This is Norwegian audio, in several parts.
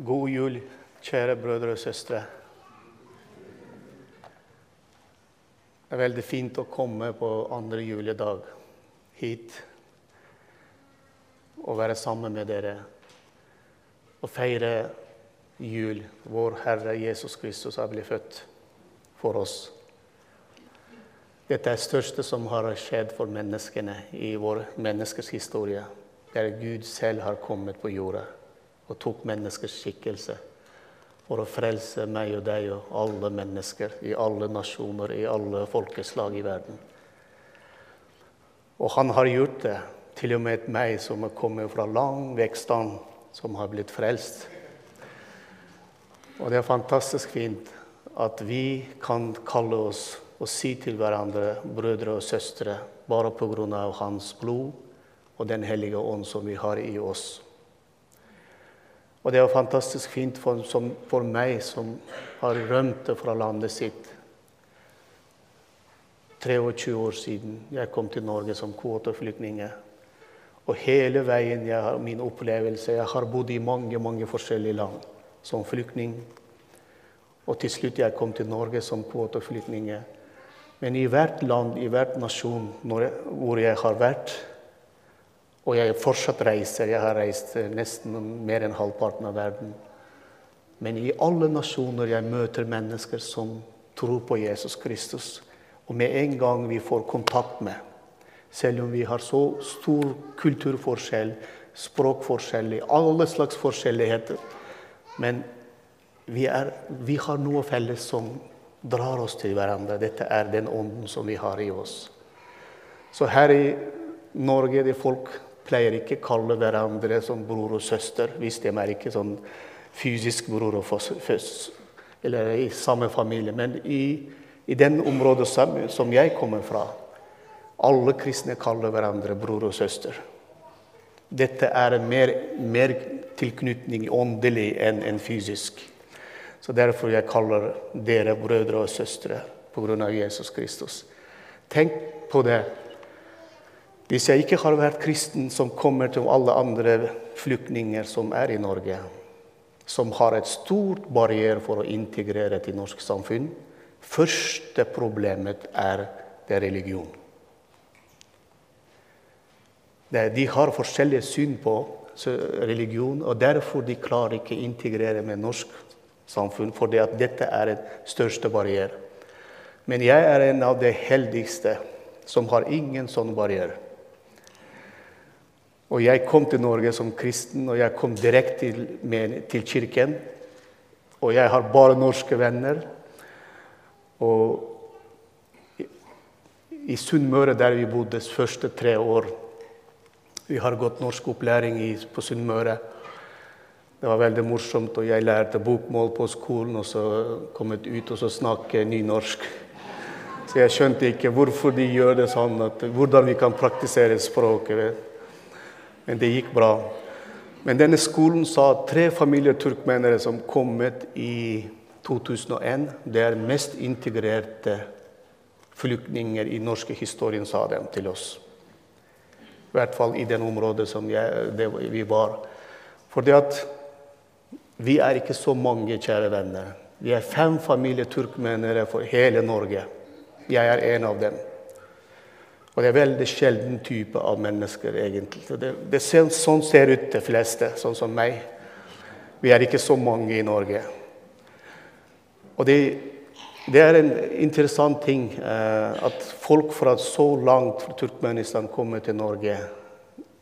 God jul, kjære brødre og søstre. Det er veldig fint å komme på andre juledag hit og være sammen med dere og feire jul. Vår Herre Jesus Kristus har blitt født for oss. Dette er det største som har skjedd for menneskene i vår menneskers historie. Der Gud selv har kommet på jorda og tok menneskers skikkelse for å frelse meg og deg og alle mennesker i alle nasjoner, i alle folkeslag i verden. Og han har gjort det, til og med meg som er kommet fra lang vekstand, som har blitt frelst. Og det er fantastisk fint at vi kan kalle oss og si til hverandre brødre og søstre bare pga. Hans blod og Den hellige ånd som vi har i oss. Og det er fantastisk fint for, som, for meg som har rømt fra landet sitt. 23 år siden jeg kom til Norge som kvoteflyktning. Og hele veien jeg har min opplevelse Jeg har bodd i mange mange forskjellige land som flyktning. Og til slutt jeg kom til Norge som kvoteflyktning. Men i hvert land, i hvert nasjon hvor jeg har vært, og jeg fortsatt reiser. Jeg har reist eh, nesten mer enn halvparten av verden. Men i alle nasjoner jeg møter mennesker som tror på Jesus Kristus. Og med en gang vi får kontakt med, selv om vi har så stor kulturforskjell, språkforskjell, alle slags forskjelligheter Men vi, er, vi har noe felles som drar oss til hverandre. Dette er den ånden som vi har i oss. Så her i Norge det folk pleier ikke kalle hverandre som bror og søster hvis de er ikke sånn fysisk bror og føst, eller i samme familie. Men i, i den området som, som jeg kommer fra, alle kristne kaller hverandre bror og søster. Dette er mer, mer tilknytning åndelig enn en fysisk. Så Derfor jeg kaller dere brødre og søstre pga. Jesus Kristus. Tenk på det hvis jeg ikke har vært kristen, som kommer til alle andre flyktninger som er i Norge, som har et stort barriere for å integrere til norsk samfunn Første problemet er det religion. De har forskjellige syn på religion, og derfor de klarer ikke å integrere med norsk samfunn, fordi at dette er den største barrieren. Men jeg er en av de heldigste som har ingen sånn barriere. Og jeg kom til Norge som kristen, og jeg kom direkte til, til kirken. Og jeg har bare norske venner. Og i, Sunnmøre, der vi bodde første tre år Vi har gått norskopplæring på Sunnmøre. Det var veldig morsomt, og jeg lærte bokmål på skolen, og så kom jeg ut og så snakke nynorsk. Så jeg skjønte ikke hvorfor de gjør det sånn, at, hvordan vi kan praktisere språket. Men det gikk bra. Men denne skolen sa tre familier turkmenere som kommet i 2001, det er mest integrerte flyktninger i norske historien, sa de til oss. I hvert fall i det området som jeg, det vi var. Fordi at vi er ikke så mange, kjære venner. Vi er fem familier turkmenere for hele Norge. Jeg er en av dem. Og det er veldig sjelden type av mennesker, egentlig. Det, det ser, sånn ser ut de fleste, sånn som meg. Vi er ikke så mange i Norge. Og det, det er en interessant ting eh, at folk fra så langt fra Turkmenistan kommer til Norge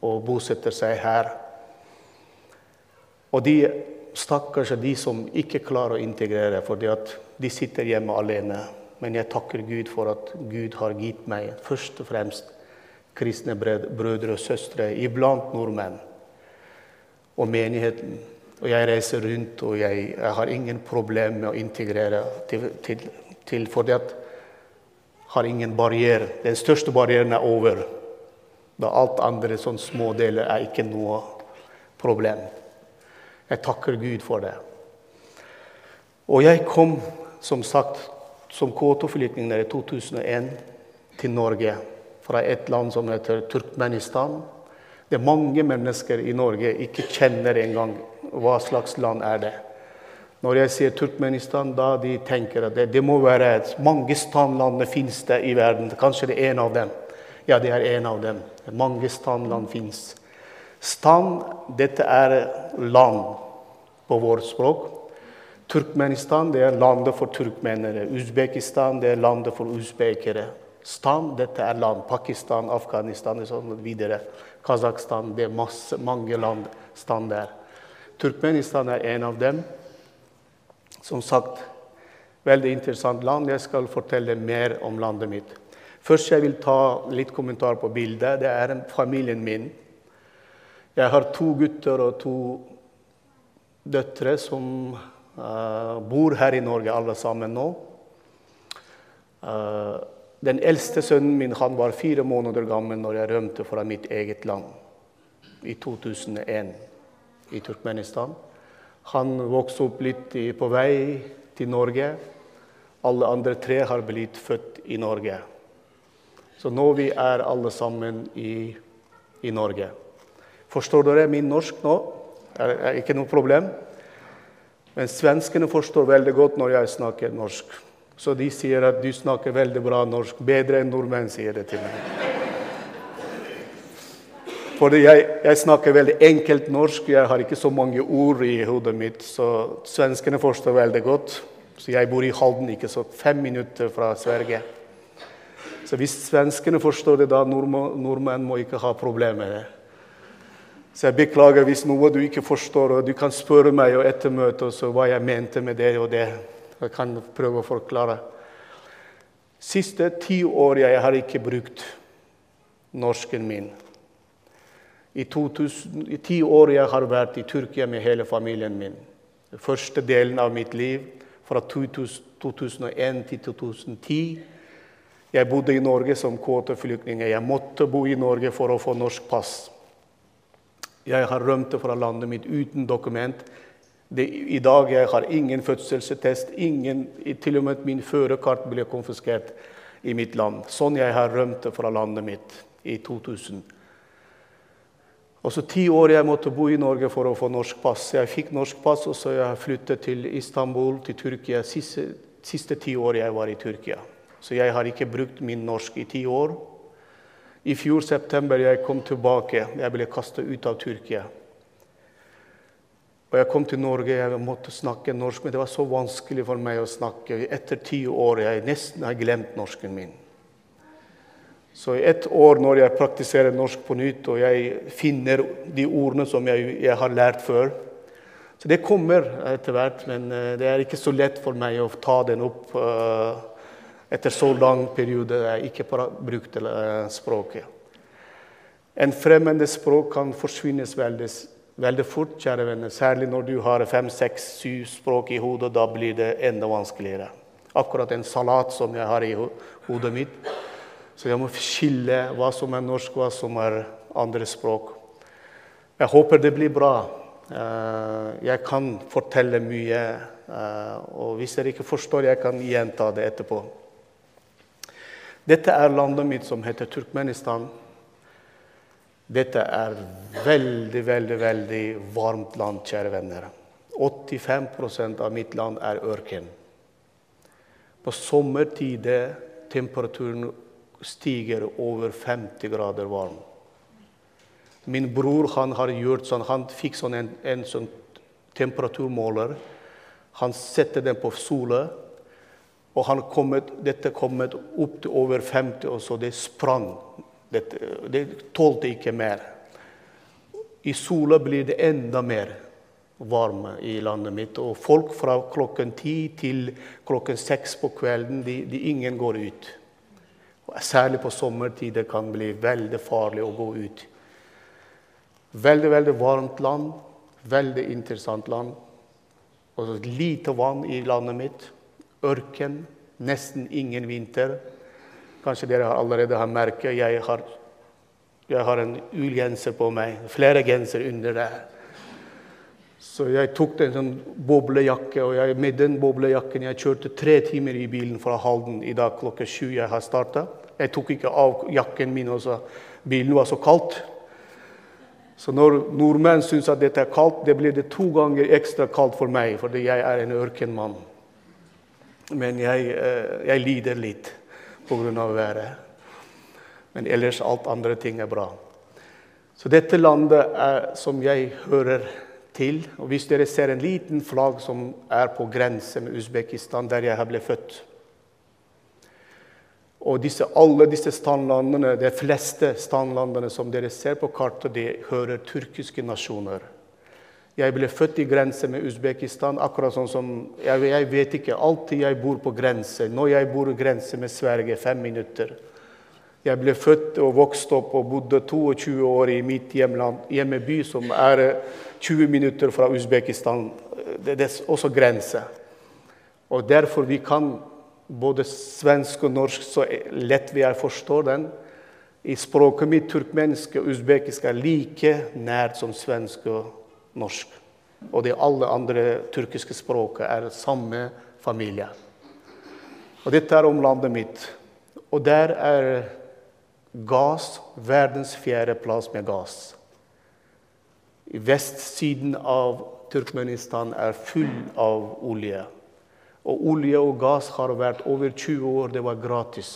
og bosetter seg her. Og de stakkars de som ikke klarer å integrere fordi at de sitter hjemme alene. Men jeg takker Gud for at Gud har gitt meg først og fremst kristne brødre og søstre iblant nordmenn og menigheten. Og jeg reiser rundt, og jeg, jeg har ingen problem med å integrere til, til, til fordi at har ingen barriere. Den største barrieren er over. Da alt andre små deler er ikke noe problem. Jeg takker Gud for det. Og jeg kom, som sagt, som K2-flyktning i 2001 til Norge fra et land som heter Turkmenistan. Det er mange mennesker i Norge ikke kjenner engang hva slags land er det. Når jeg sier Turkmenistan, da de tenker at det, det må være et, mange standland fins det i verden. Kanskje det er en av dem. Ja, det er en av dem. Mange standland fins. Stand, dette er land på vårt språk. Turkmenistan det er landet for turkmenere. Usbekistan det er landet for usbekere. Stan dette er land. Pakistan, Afghanistan og sånn videre. Kasakhstan det er masse, mange land stand der. Turkmenistan er en av dem. Som sagt, veldig interessant land. Jeg skal fortelle mer om landet mitt. Først jeg vil ta litt kommentar på bildet. Det er familien min. Jeg har to gutter og to døtre som bor her i Norge, alle sammen nå. Uh, den eldste sønnen min han var fire måneder gammel når jeg rømte fra mitt eget land i 2001 i Turkmenistan. Han vokste opp litt på vei til Norge. Alle andre tre har blitt født i Norge. Så nå vi er alle sammen i, i Norge. Forstår dere min norsk nå? Er, er ikke noe problem? Men svenskene forstår veldig godt når jeg snakker norsk. Så de sier at du snakker veldig bra norsk. Bedre enn nordmenn, sier det til meg. Fordi jeg, jeg, snakker veldig enkelt norsk. Jeg har ikke så mange ord i hodet mitt. Så svenskene forstår veldig godt. Så jeg bor i Halden, ikke så fem minutter fra Sverige. Så hvis svenskene forstår det, da nordmenn må ikke ha problemer med det. Så jeg beklager hvis noe du ikke forstår, og du kan spørre meg etter møtet hva jeg mente med det og det. Jeg kan prøve å forklare. Siste ti år jeg har ikke brukt norsken min. I, 2000, I ti år jeg har vært i Tyrkia med hele familien min. Den første delen av mitt liv, fra 2001 til 2010. Jeg bodde i Norge som kvoteflyktning. Jeg måtte bo i Norge for å få norsk pass. Jeg har rømt fra landet mitt uten dokument. Det, I dag jeg har ingen fødselsattest. Til og med min førerkart ble konfiskert i mitt land. Sånn jeg har rømt fra landet mitt i 2000. Og så ti år jeg måtte bo i Norge for å få norsk pass. Jeg fikk norsk pass, og så jeg flyttet til Istanbul, til Tyrkia, siste, siste ti år jeg var i Tyrkia. Så jeg har ikke brukt min norsk i ti år. I fjor september jeg kom tilbake. Jeg ble kastet ut av Tyrkia. Og jeg kom til Norge, jeg måtte snakke norsk, men det var så vanskelig for meg å snakke. Etter ti år jeg nesten har glemt norsken min. Så i ett år når jeg praktiserer norsk på nytt, og jeg finner de ordene som jeg, jeg har lært før Så det kommer etter hvert, men eh, det er ikke så lett for meg å ta den opp uh, etter så lang periode jeg ikke brukte uh, språket. En fremmede språk kan forsvinne veldig, veldig fort, kjære venner. Særlig når du har fem, seks, syv språk i hodet. Da blir det enda vanskeligere. Akkurat en salat som jeg har i hodet mitt så jeg må skille hva som er norsk, hva som er andre språk. Jeg håper det blir bra. Eh, jeg kan fortelle mye. Eh, og hvis dere ikke forstår, jeg kan gjenta det etterpå. Dette er landet mitt som heter Turkmenistan. Dette er veldig, veldig, veldig varmt land, kjære venner. 85% av mitt land er ørken. På sommertid temperaturen stiger over 50 grader varm. Min bror han har gjort sånn, han fikk sånn en, en sånn temperaturmåler. Han setter den på sola, og kommet, dette kommet opp til over 50, og så det sprang. Det, det tålte ikke mer. I sola blir det enda mer varme i landet mitt. Og folk fra klokken ti til klokken seks på kvelden, de, de ingen går ut. Særlig på sommertid det kan bli veldig farlig å gå ut. Veldig, veldig varmt land. Veldig interessant land. Og lite vann i landet mitt. Ørken. Nesten ingen vinter. Kanskje dere allerede har merket jeg har, jeg har en ullgenser på meg. Flere genser under der. Så jeg tok en sånn boblejakke, og jeg, med den boblejakken jeg kjørte tre timer i bilen fra Halden i dag klokka sju jeg har starta. Jeg tok ikke av jakken min, og bilen var så kaldt. Så når nordmenn syns at dette er kaldt, det blir det to ganger ekstra kaldt for meg, fordi jeg er en ørkenmann. Men jeg, eh, jeg lider litt pga. været. Men ellers alt andre ting er bra. Så dette landet er, som jeg hører til og Hvis dere ser en liten flagg som er på grense med Usbekistan, der jeg ble født og disse, alle disse standlandene, de fleste standlandene som dere ser på kartet, de hører tyrkiske nasjoner. Jeg ble født i grense med Usbekistan, akkurat sånn som jeg, jeg, vet ikke. Alltid jeg bor på grense. Nå jeg bor i grense med Sverige, fem minutter. Jeg ble født og vokste opp og bodde 22 år i mitt hjemland, hjemmeby, som er 20 minutter fra Usbekistan. Det, det er også grense. Og derfor vi kan både svensk og norsk så lett vi er forstår den. I språket mitt turkmensk og usbekisk er like nært som svensk og norsk. Og de alle andre turkiske språket er samme familie. Og dette er om landet mitt. Og der er gass verdens fjerde plass med gass. I vestsiden av Turkmenistan er full av olje. Og olje og gass har vært over 20 år. Det var gratis.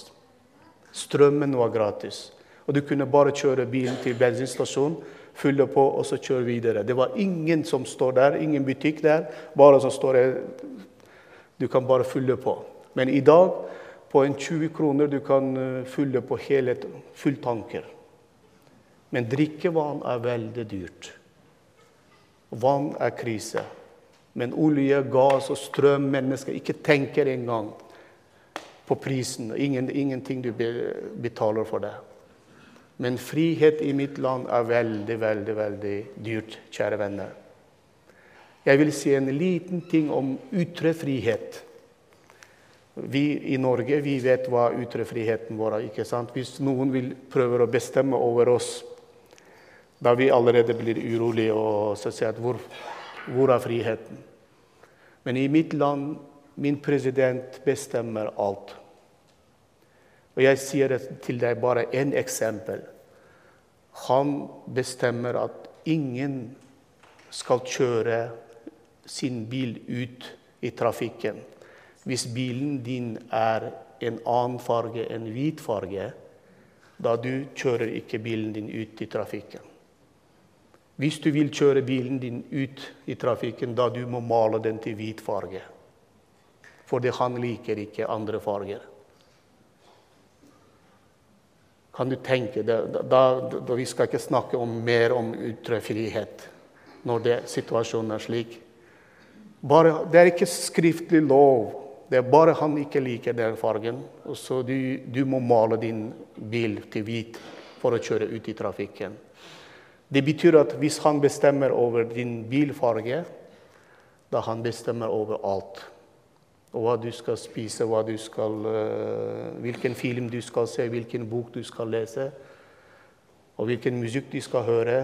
Strømmen var gratis. Og du kunne bare kjøre bilen til bensinstasjonen, fylle på og så kjøre videre. Det var ingen som står der, ingen butikk der. Bare som står der. Du kan bare fylle på. Men i dag, på en 20 kroner, du kan eh, fylle på hele fulltanker. Men drikkevann er veldig dyrt. Vann er krise. Men olje, gass og strøm Mennesker ikke tenker engang på prisen. Ingen, ingenting du betaler for det. Men frihet i mitt land er veldig, veldig, veldig dyrt, kjære venner. Jeg vil si en liten ting om ytre frihet. Vi i Norge vi vet hva ytrefriheten vår er. ikke sant? Hvis noen vil prøve å bestemme over oss, da vi allerede blir urolige og så sier at hvor hvor er friheten? Men i mitt land, min president bestemmer alt. Og jeg sier til deg bare ett eksempel. Han bestemmer at ingen skal kjøre sin bil ut i trafikken. Hvis bilen din er en annen farge enn hvit farge, da du kjører ikke bilen din ut i trafikken. Hvis du vil kjøre bilen din ut i trafikken, da du må male den til hvit farge. Fordi han liker ikke andre farger. Kan du tenke da, da, da Vi skal ikke snakke om mer om ytre frihet når det, situasjonen er slik. Bare, det er ikke skriftlig lov. Det er bare han ikke liker den fargen. Og så du, du må male din bil til hvit for å kjøre ut i trafikken. Det betyr at hvis han bestemmer over din bilfarge, da han bestemmer over alt. Og hva du skal spise, hva du skal, uh, hvilken film du skal se, hvilken bok du skal lese, og hvilken musikk du skal høre.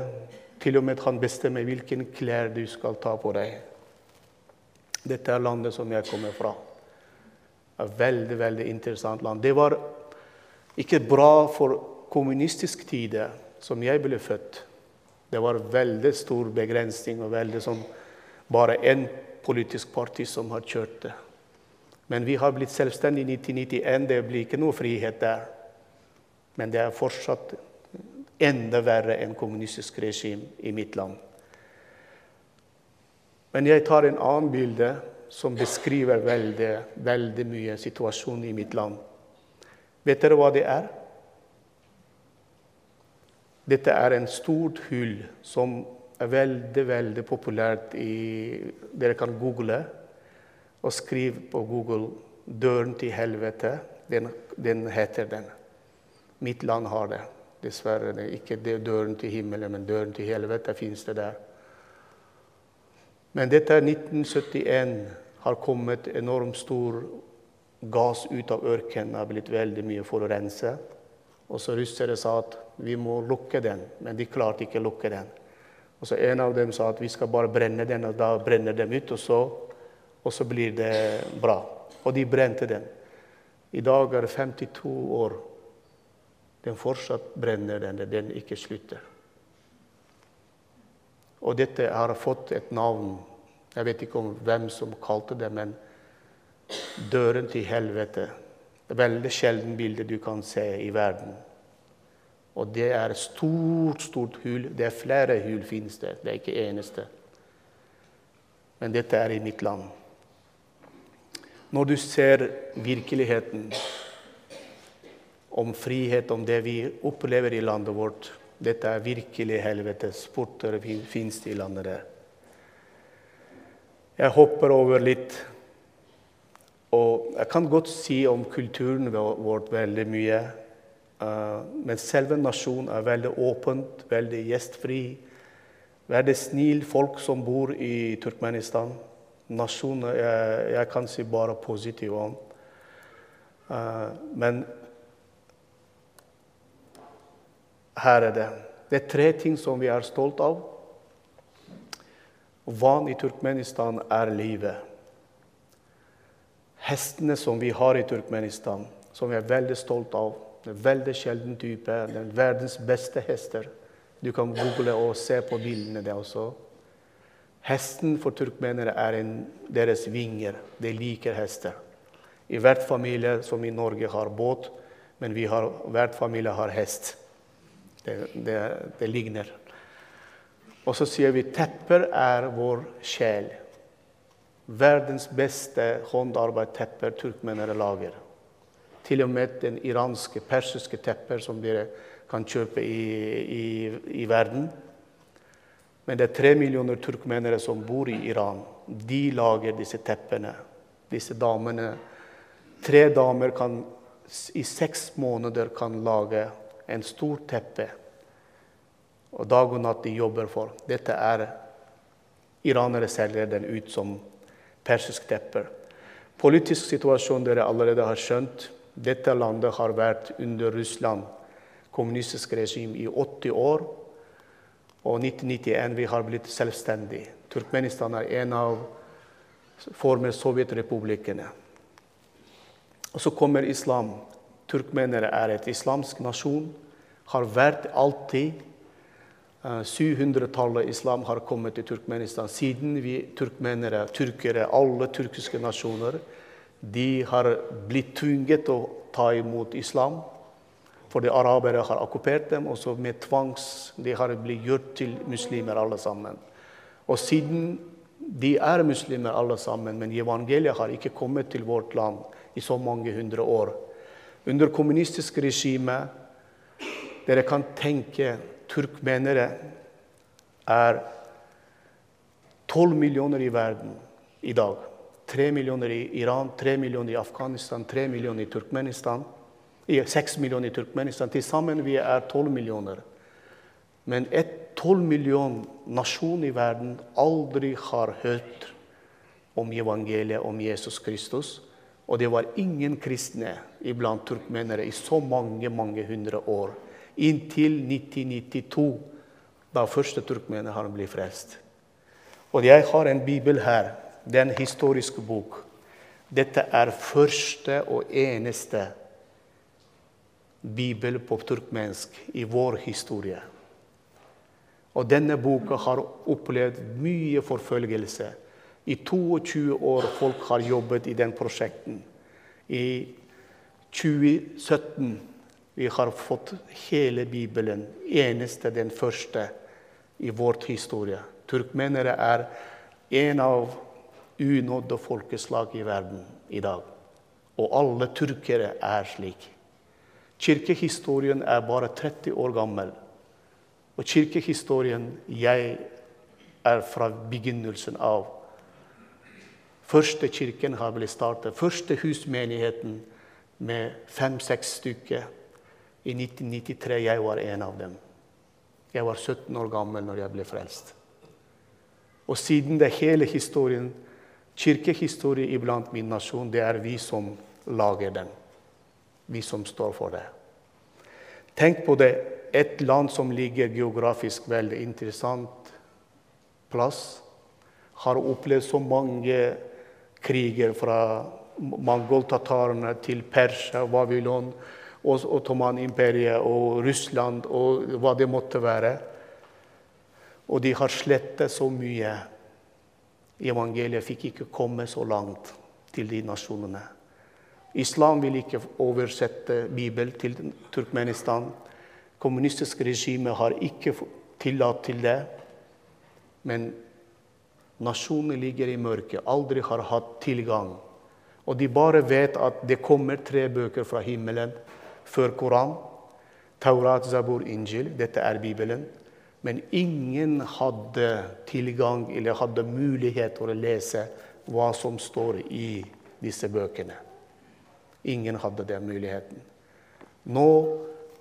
Til og med han bestemmer hvilken klær du skal ta på deg. Dette er landet som jeg kommer fra. Et veldig, veldig interessant land. Det var ikke bra for kommunistisk tid, som jeg ble født. Det var veldig stor begrensning og veldig sånn bare én politisk parti som har kjørt det. Men vi har blitt selvstendige i 1991. Det blir ikke noe frihet der. Men det er fortsatt enda verre enn kommunistisk regime i mitt land. Men jeg tar en annen bilde som beskriver veldig, veldig mye situasjonen i mitt land. Vet dere hva det er? Dette er en stort hull som er veldig, veldig populært i Dere kan google og skriv på Google 'Døren til helvete'. Den, den heter den. Mitt land har det. Dessverre. Det ikke det døren til himmelen, men døren til helvete fins det der. Men dette er 1971 har kommet enormt stor gass ut av ørkenen. har blitt veldig mye forurenset. Og så russere sa at vi må lukke den, men de klarte ikke å lukke den. Og så En av dem sa at vi skal bare brenne den, og da brenner de ut, og så, og så blir det bra. Og de brente den. I dag er det 52 år. Den fortsatt brenner den, den ikke slutter. Og dette har fått et navn. Jeg vet ikke om hvem som kalte det, men døren til helvete. Det er veldig sjelden bilde du kan se i verden. Og det er et stort, stort hull. Det er flere hull finnes det. Det er ikke eneste. Men dette er i mitt land. Når du ser virkeligheten om frihet, om det vi opplever i landet vårt Dette er virkelig helvetes porter fins i landet der. Jeg hopper over litt. Og jeg kan godt si om kulturen vår veldig mye. Eh, men selve nasjonen er veldig åpent, veldig gjestfri. Veldig snill folk som bor i Turkmenistan. Nasjonen jeg, jeg kan si bare positivt om. Uh, men her er det. Det er tre ting som vi er stolt av. Vann i Turkmenistan er livet. Hestene som vi har i Turkmenistan, som vi er veldig stolt av, det er veldig sjelden type. Det er verdens beste hester. Du kan google og se på bildene der også. Hesten for turkmenere er en, deres vinger. De liker hester. I hvert familie, som i Norge, har båt, men har, hvert familie har hest. Det, det, det ligner. Og så sier vi tepper er vår sjel. Verdens beste håndarbeidtepper turkmenere lager. Til og med den iranske, persiske tepper som dere kan kjøpe i, i, i verden. Men det er tre millioner turkmenere som bor i Iran. De lager disse teppene. Disse damene. Tre damer kan i seks måneder kan lage en stor teppe. Og dag og natt de jobber for. Dette er Iranere selger den ut som persisk tepper. Politisk situasjon dere allerede har skjønt. Dette landet har vært under Russland kommunistisk regime i 80 år. Og 1991 vi har blitt selvstendig. Turkmenistan er en av former sovjetrepublikkene. Og så kommer islam. Turkmenere er et islamsk nasjon. Har vært alltid. 700-tallet eh, islam har kommet til Turkmenistan. Siden vi turkmenere, turkere, alle turkiske nasjoner, de har blitt tvunget å ta imot islam. Fordi arabere har okkupert dem, og så med tvangs De har blitt gjort til muslimer, alle sammen. Og siden de er muslimer, alle sammen, men evangeliet har ikke kommet til vårt land i så mange hundre år. Under kommunistisk regime Dere kan tenke turkmenere er 12 millioner i verden i dag. 3 millioner i Iran, 3 millioner i Afghanistan, 3 millioner i Turkmenistan. 6 millioner i Turkmenistan. Til sammen vi er 12 millioner. Men et 12 million nasjon i verden aldri har hørt om evangeliet om Jesus Kristus. Og det var ingen kristne iblant turkmenere i så mange mange hundre år. Inntil 1992, da første turkmener har blitt frelst. Og jeg har en bibel her. Det er en historisk bok. Dette er første og eneste bibel på turkmensk i vår historie. Og denne boka har opplevd mye forfølgelse. I 22 år folk har jobbet i den prosjekten. I 2017 vi har fått hele Bibelen, eneste, den første, i vår historie. Turkmenere er en av unådde folkeslag i verden i dag. Og alle turkere er slik. Kirkehistorien er bare 30 år gammel. Og kirkehistorien jeg er fra begynnelsen av. Første kirken har blitt startet. Første husmenigheten med fem-seks stykker. I 1993 jeg var en av dem. Jeg var 17 år gammel når jeg ble frelst. Og siden det hele historien, kirkehistorie iblant min nasjon, det er vi som lager den vi som står for det. Tenk på det. Et land som ligger geografisk veldig interessant plass, har opplevd så mange kriger fra mongoltatarene til Persia, Babylon, Ottoman-imperiet og Russland og hva det måtte være. Og de har slettet så mye. Evangeliet fikk ikke komme så langt til de nasjonene. Islam vil ikke oversette Bibelen til Turkmenistan. Kommunistisk regime har ikke tillatt til det. Men nasjonen ligger i mørket, aldri har hatt tilgang. Og de bare vet at det kommer tre bøker fra himmelen før Koran. Taurat, Zabur, Injil. Dette er Bibelen. Men ingen hadde tilgang eller hadde mulighet til å lese hva som står i disse bøkene. Ingen hadde den muligheten. Nå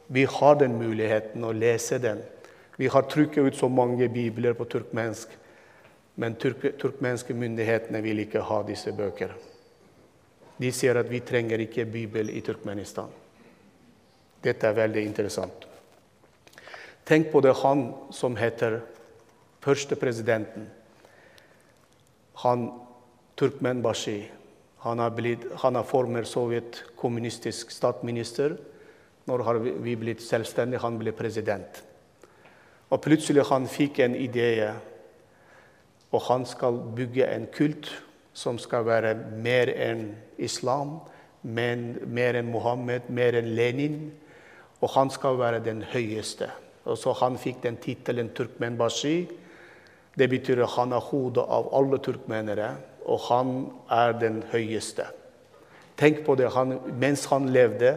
vi har den muligheten å lese den. Vi har trykket ut så mange bibler på turkmensk, men turk turkmenske myndighetene vil ikke ha disse bøker. De sier at vi trenger ikke bibel i Turkmenistan. Dette er veldig interessant. Tenk på det han som heter førstepresidenten. Han Turkmenbashi. Han har, blitt, han har former Sovjet kommunistisk statsminister. Når har vi blitt selvstendige? Han ble president. Og plutselig han fikk en idé, og han skal bygge en kult som skal være mer enn islam, men mer enn Mohammed, mer enn Lenin. Og han skal være den høyeste. Og så Han fikk den tittelen turkmenbashi. Det betyr at han er hodet av alle turkmenere, og han er den høyeste. Tenk på det. Han, mens han levde,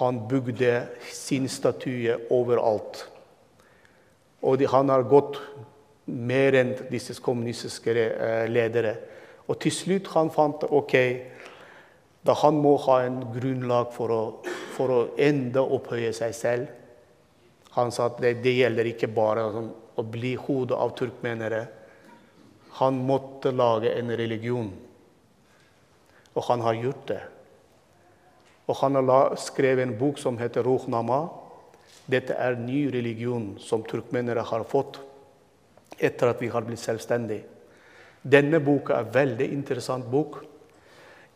han bygde sin statue overalt. Og de, han har gått mer enn disse kommunistiske eh, ledere. Og til slutt han fant ok, da han må ha en grunnlag for å, for å enda opphøye seg selv. Han sa at det, det gjelder ikke bare å bli hodet av turkmenere. Han måtte lage en religion. Og han har gjort det. Og han har skrevet en bok som heter Ruhnama. Dette er ny religion som turkmenere har fått etter at vi har blitt selvstendige. Denne boka er en veldig interessant bok.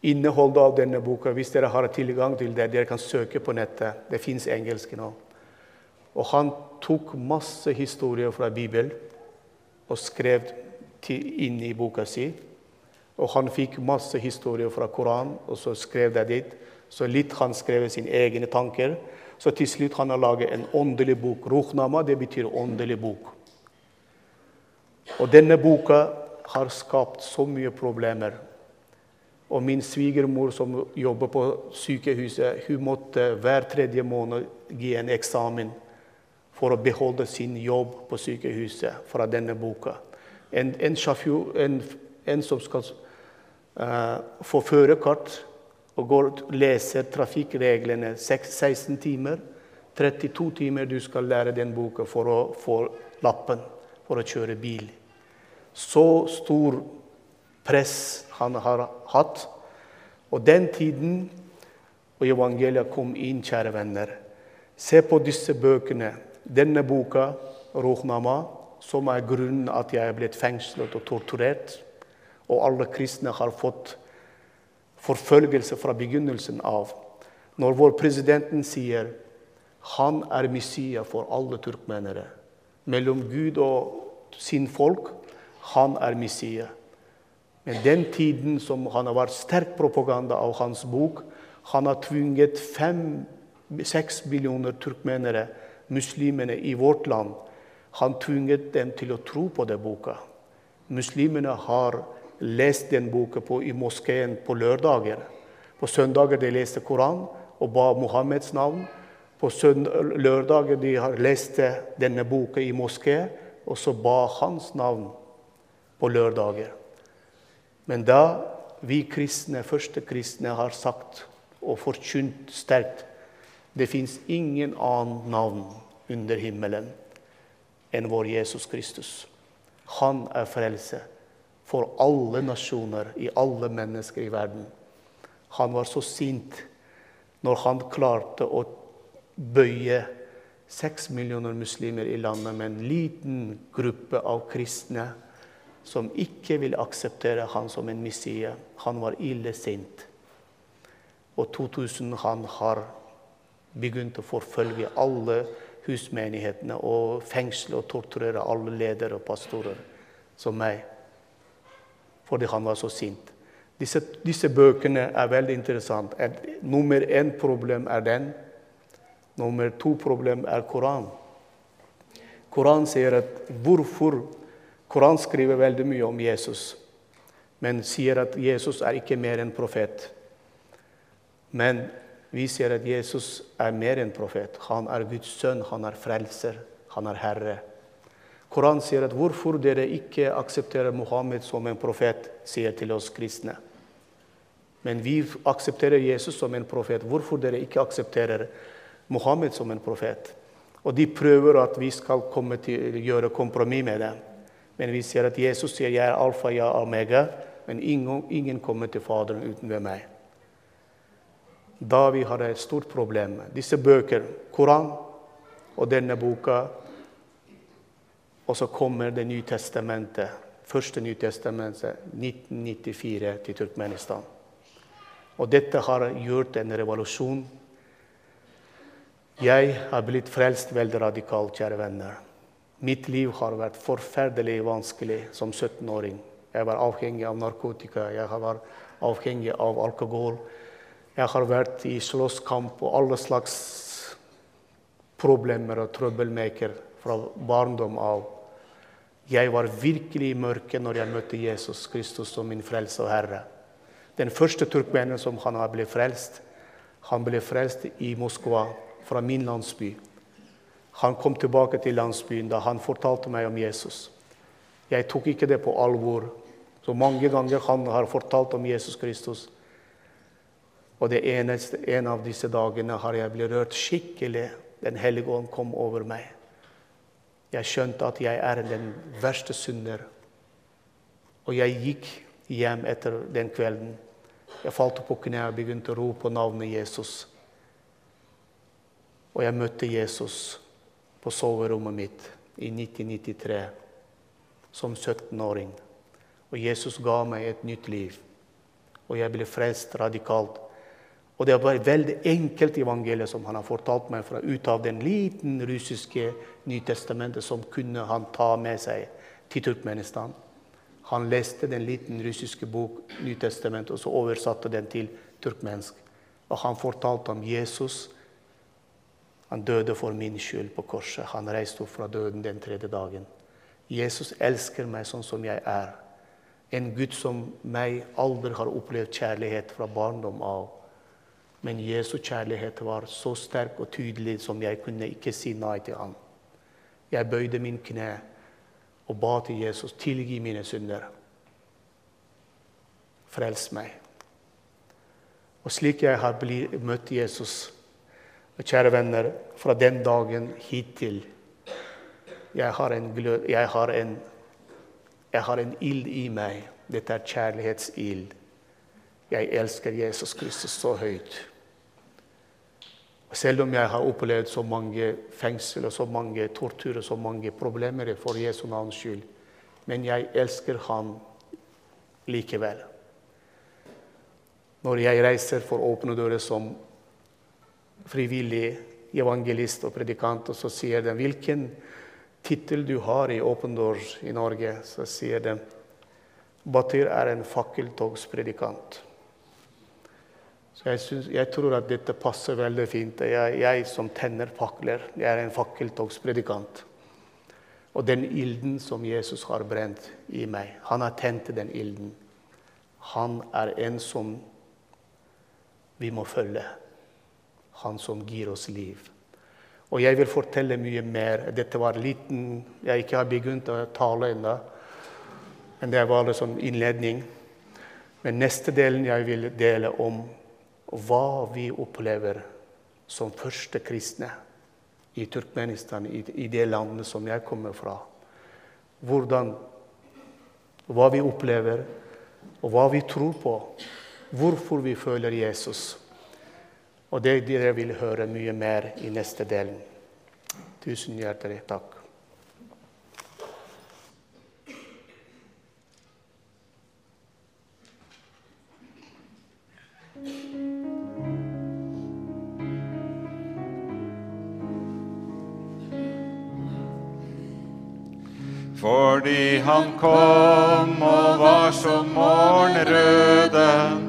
Innholdet av denne boka, hvis dere har tilgang til det, dere kan søke på nettet. Det fins engelsk nå. Og han tok masse historier fra Bibelen og skrev inn i boka si. Og han fikk masse historier fra Koranen, og så skrev det dit. Så litt han skrev sine egne tanker. Så til slutt han har laget en åndelig bok. Ruhnama, det betyr åndelig bok. Og denne boka har skapt så mye problemer. Og min svigermor som jobber på sykehuset, hun måtte hver tredje måned gi en eksamen for å beholde sin jobb på sykehuset fra denne boka. En, en, sjåfør, en, en som skal uh, få førerkort og går og leser trafikkreglene 16 timer. 32 timer du skal lære den boka for å få lappen for å kjøre bil. Så stor press han har hatt. Og den tiden og evangeliet kom inn, kjære venner. Se på disse bøkene. Denne boka, Rohnama, som er grunnen at jeg er blitt fengslet og torturert. Og alle kristne har fått forfølgelse fra begynnelsen av. Når vår presidenten sier han er Messia for alle turkmenere, mellom Gud og sin folk han er Messia. Men den tiden som han har vært sterk propaganda av hans bok, han har tvunget fem-seks millioner turkmenere, muslimene i vårt land, han tvunget dem til å tro på den boka. Muslimene har lest den boka på, i moskeen på lørdager. På søndager de leste Koran og ba Mohammeds navn. På lørdager de har lest denne boka i moské, og så ba hans navn på lørdager. Men da vi kristne, første kristne har sagt og forkynt sterkt det fins ingen annen navn under himmelen enn vår Jesus Kristus. Han er frelse for alle nasjoner, i alle mennesker i verden. Han var så sint når han klarte å bøye seks millioner muslimer i landet med en liten gruppe av kristne som ikke vil akseptere han som en missie. Han var ille sint. Og 2000 han har begynt å forfølge alle husmenighetene og fengsle og torturere alle ledere og pastorer som meg. Fordi han var så sint. Disse, disse bøkene er veldig interessante. Nummer én problem er den. Nummer to problem er Koran. Koran sier at hvorfor Koran skriver veldig mye om Jesus, men sier at Jesus er ikke mer enn profet. Men vi ser at Jesus er mer enn profet. Han er Guds sønn, han er frelser, han er herre. Koranen sier at hvorfor dere ikke aksepterer Mohammed som en profet, sier til oss kristne. Men vi aksepterer Jesus som en profet. Hvorfor dere ikke aksepterer Mohammed som en profet? Og de prøver at vi skal til gjøre kompromiss med dem. Men vi ser at Jesus sier 'jeg er alfa, jeg er omega', men ingen, ingen kommer til Faderen uten meg. Da vi har et stort problem. Disse bøker, Koran og denne boka, og så kommer Det nye testamentet, første Nytestamentet, 1994 til Turkmenistan. Og dette har gjort en revolusjon. Jeg har blitt frelst veldig radikalt, kjære venner. Mitt liv har vært forferdelig vanskelig som 17-åring. Jeg var avhengig av narkotika, jeg var avhengig av alkohol. Jeg har vært i slåsskamp og alle slags problemer og trøbbelmaker fra barndom av. Jeg var virkelig i mørket når jeg møtte Jesus Kristus som min frelse og herre. Den første turkmenen som han har blitt frelst, han ble frelst i Moskva, fra min landsby. Han kom tilbake til landsbyen da han fortalte meg om Jesus. Jeg tok ikke det på alvor. Så mange ganger han har fortalt om Jesus Kristus. Og det eneste, en av disse dagene har jeg blitt rørt skikkelig. Den hellige ånd kom over meg. Jeg skjønte at jeg er den verste synder. Og jeg gikk hjem etter den kvelden. Jeg falt på kne og begynte å rope på navnet Jesus. Og jeg møtte Jesus på soverommet mitt i 1993 som 17-åring. Og Jesus ga meg et nytt liv. Og jeg ble frelst radikalt. Og det var et veldig enkelt evangelium som han har fortalt meg fra ut av den liten russiske Nytestamentet som kunne han ta med seg til Turkmenistan. Han leste den liten russiske bok Nytestamentet og så oversatte den til turkmensk. Og han fortalte om Jesus. Han døde for min skyld på korset. Han reiste opp fra døden den tredje dagen. Jesus elsker meg sånn som jeg er. En Gud som meg aldri har opplevd kjærlighet fra barndom av. Men Jesu kjærlighet var så sterk og tydelig som jeg kunne ikke si nei til ham. Jeg bøyde min kne og ba til Jesus tilgi mine synder. Frels meg. Og slik jeg har møtt Jesus, kjære venner, fra den dagen hittil Jeg har en jeg har en, jeg har en ild i meg. Dette er kjærlighetsild. Jeg elsker Jesus Kristus så høyt. Selv om jeg har opplevd så mange fengsel og så mange torturer, så mange problemer for Jesu navns skyld, men jeg elsker ham likevel. Når jeg reiser for Åpne dører som frivillig evangelist og predikant, og så sier de hvilken tittel du har i Åpen dør i Norge, så sier de Batyr er en fakkeltogspredikant. Jeg, synes, jeg, tror at dette passer veldig fint. Jeg, jeg som tenner fakler, jeg er en fakkeltogspredikant. Og den ilden som Jesus har brent i meg, han har tent den ilden. Han er en som vi må følge. Han som gir oss liv. Og jeg vil fortelle mye mer. Dette var liten Jeg ikke har begynt å tale ennå. Men det var en sånn innledning. Men neste delen jeg vil dele om hva vi opplever som første kristne i Turkmenistan, i, i det landet som jeg kommer fra. Hvordan, hva vi opplever, og hva vi tror på. Hvorfor vi føler Jesus. Og det dere vil høre mye mer i neste del. Tusen hjertelig takk. Fordi han kom og var som morgenrøden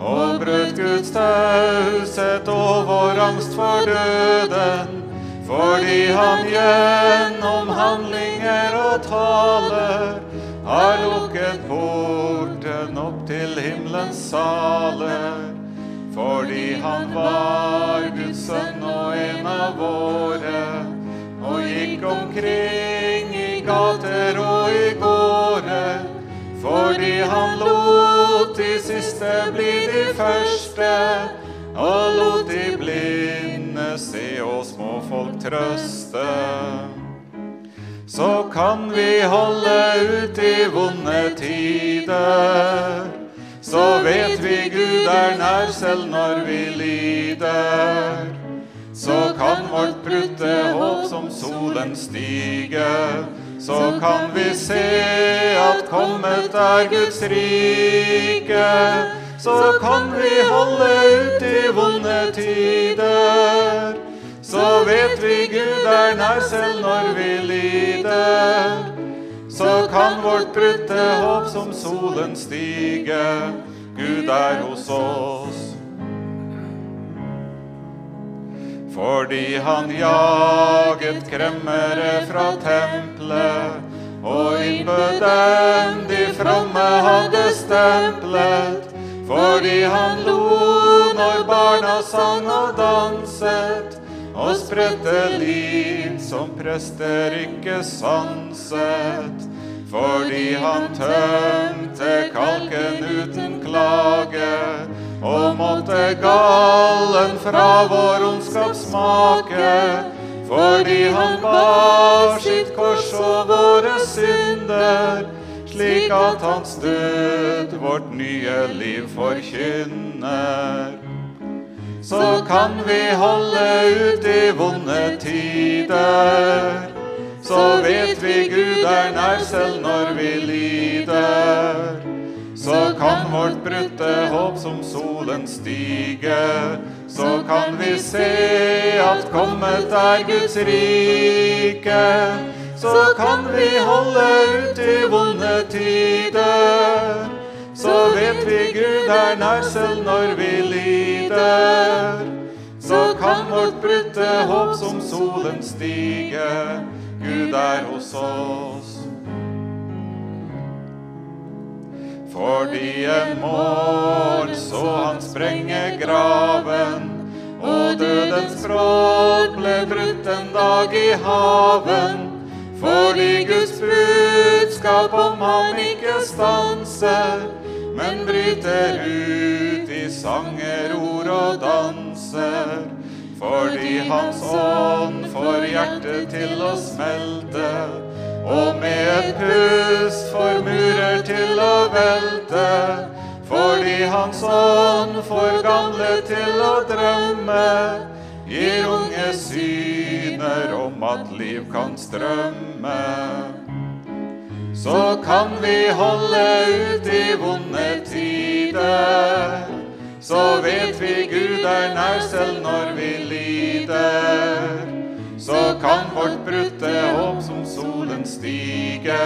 og brøt Guds taushet over angst for døden. Fordi han gjennom handlinger og taler har lukket porten opp til himmelens saler. Fordi han var Guds sønn og en av våre, og gikk omkring lot de siste bli de første, og lot de blinde se små folk trøste. Så kan vi holde ut i vonde tider. Så vet vi Gud er nær selv når vi lider. Så kan vårt brutte håp som solen stige. Så kan vi se at kommet er Guds rike. Så kan vi holde ut i vonde tider. Så vet vi Gud er nær selv når vi lider. Så kan vårt brutte håp som solen stige. Gud er hos oss. Fordi han jaget kremmere fra tempelet og innbød dem de fromme hadde stemplet. Fordi han lo når barna sang og danset og spredte liv som prester ikke sanset. Fordi han tømte kalken uten klage og måtte gallen fra vår ondskap smake. Fordi han bar sitt kors og våre synder, slik at hans død vårt nye liv forkynner. Så kan vi holde ut i vonde tider. Så vet vi Gud er nær selv når vi lider. Så kan vårt brutte håp som solen stige. Så kan vi se at kommet er Guds rike. Så kan vi holde ut i vonde tider. Så vet vi Gud er nær selv når vi lider. Så kan vårt brutte håp som solen stige. Gud er hos oss. Fordi en morgen så han sprenge graven, og dødens bråk ble brutt en dag i haven. Fordi Guds budskap om han ikke stanser, men bryter ut i sanger, ord og danser. Fordi Hans ånd får hjertet til å smelte, og med et pust får murer til å velte. Fordi Hans ånd får gamle til å drømme, gir unge syner om at liv kan strømme. Så kan vi holde ut i vonde tider. Så vet vi Gud er nær selv når vi lider. Så kan vårt brutte håp som solen stige.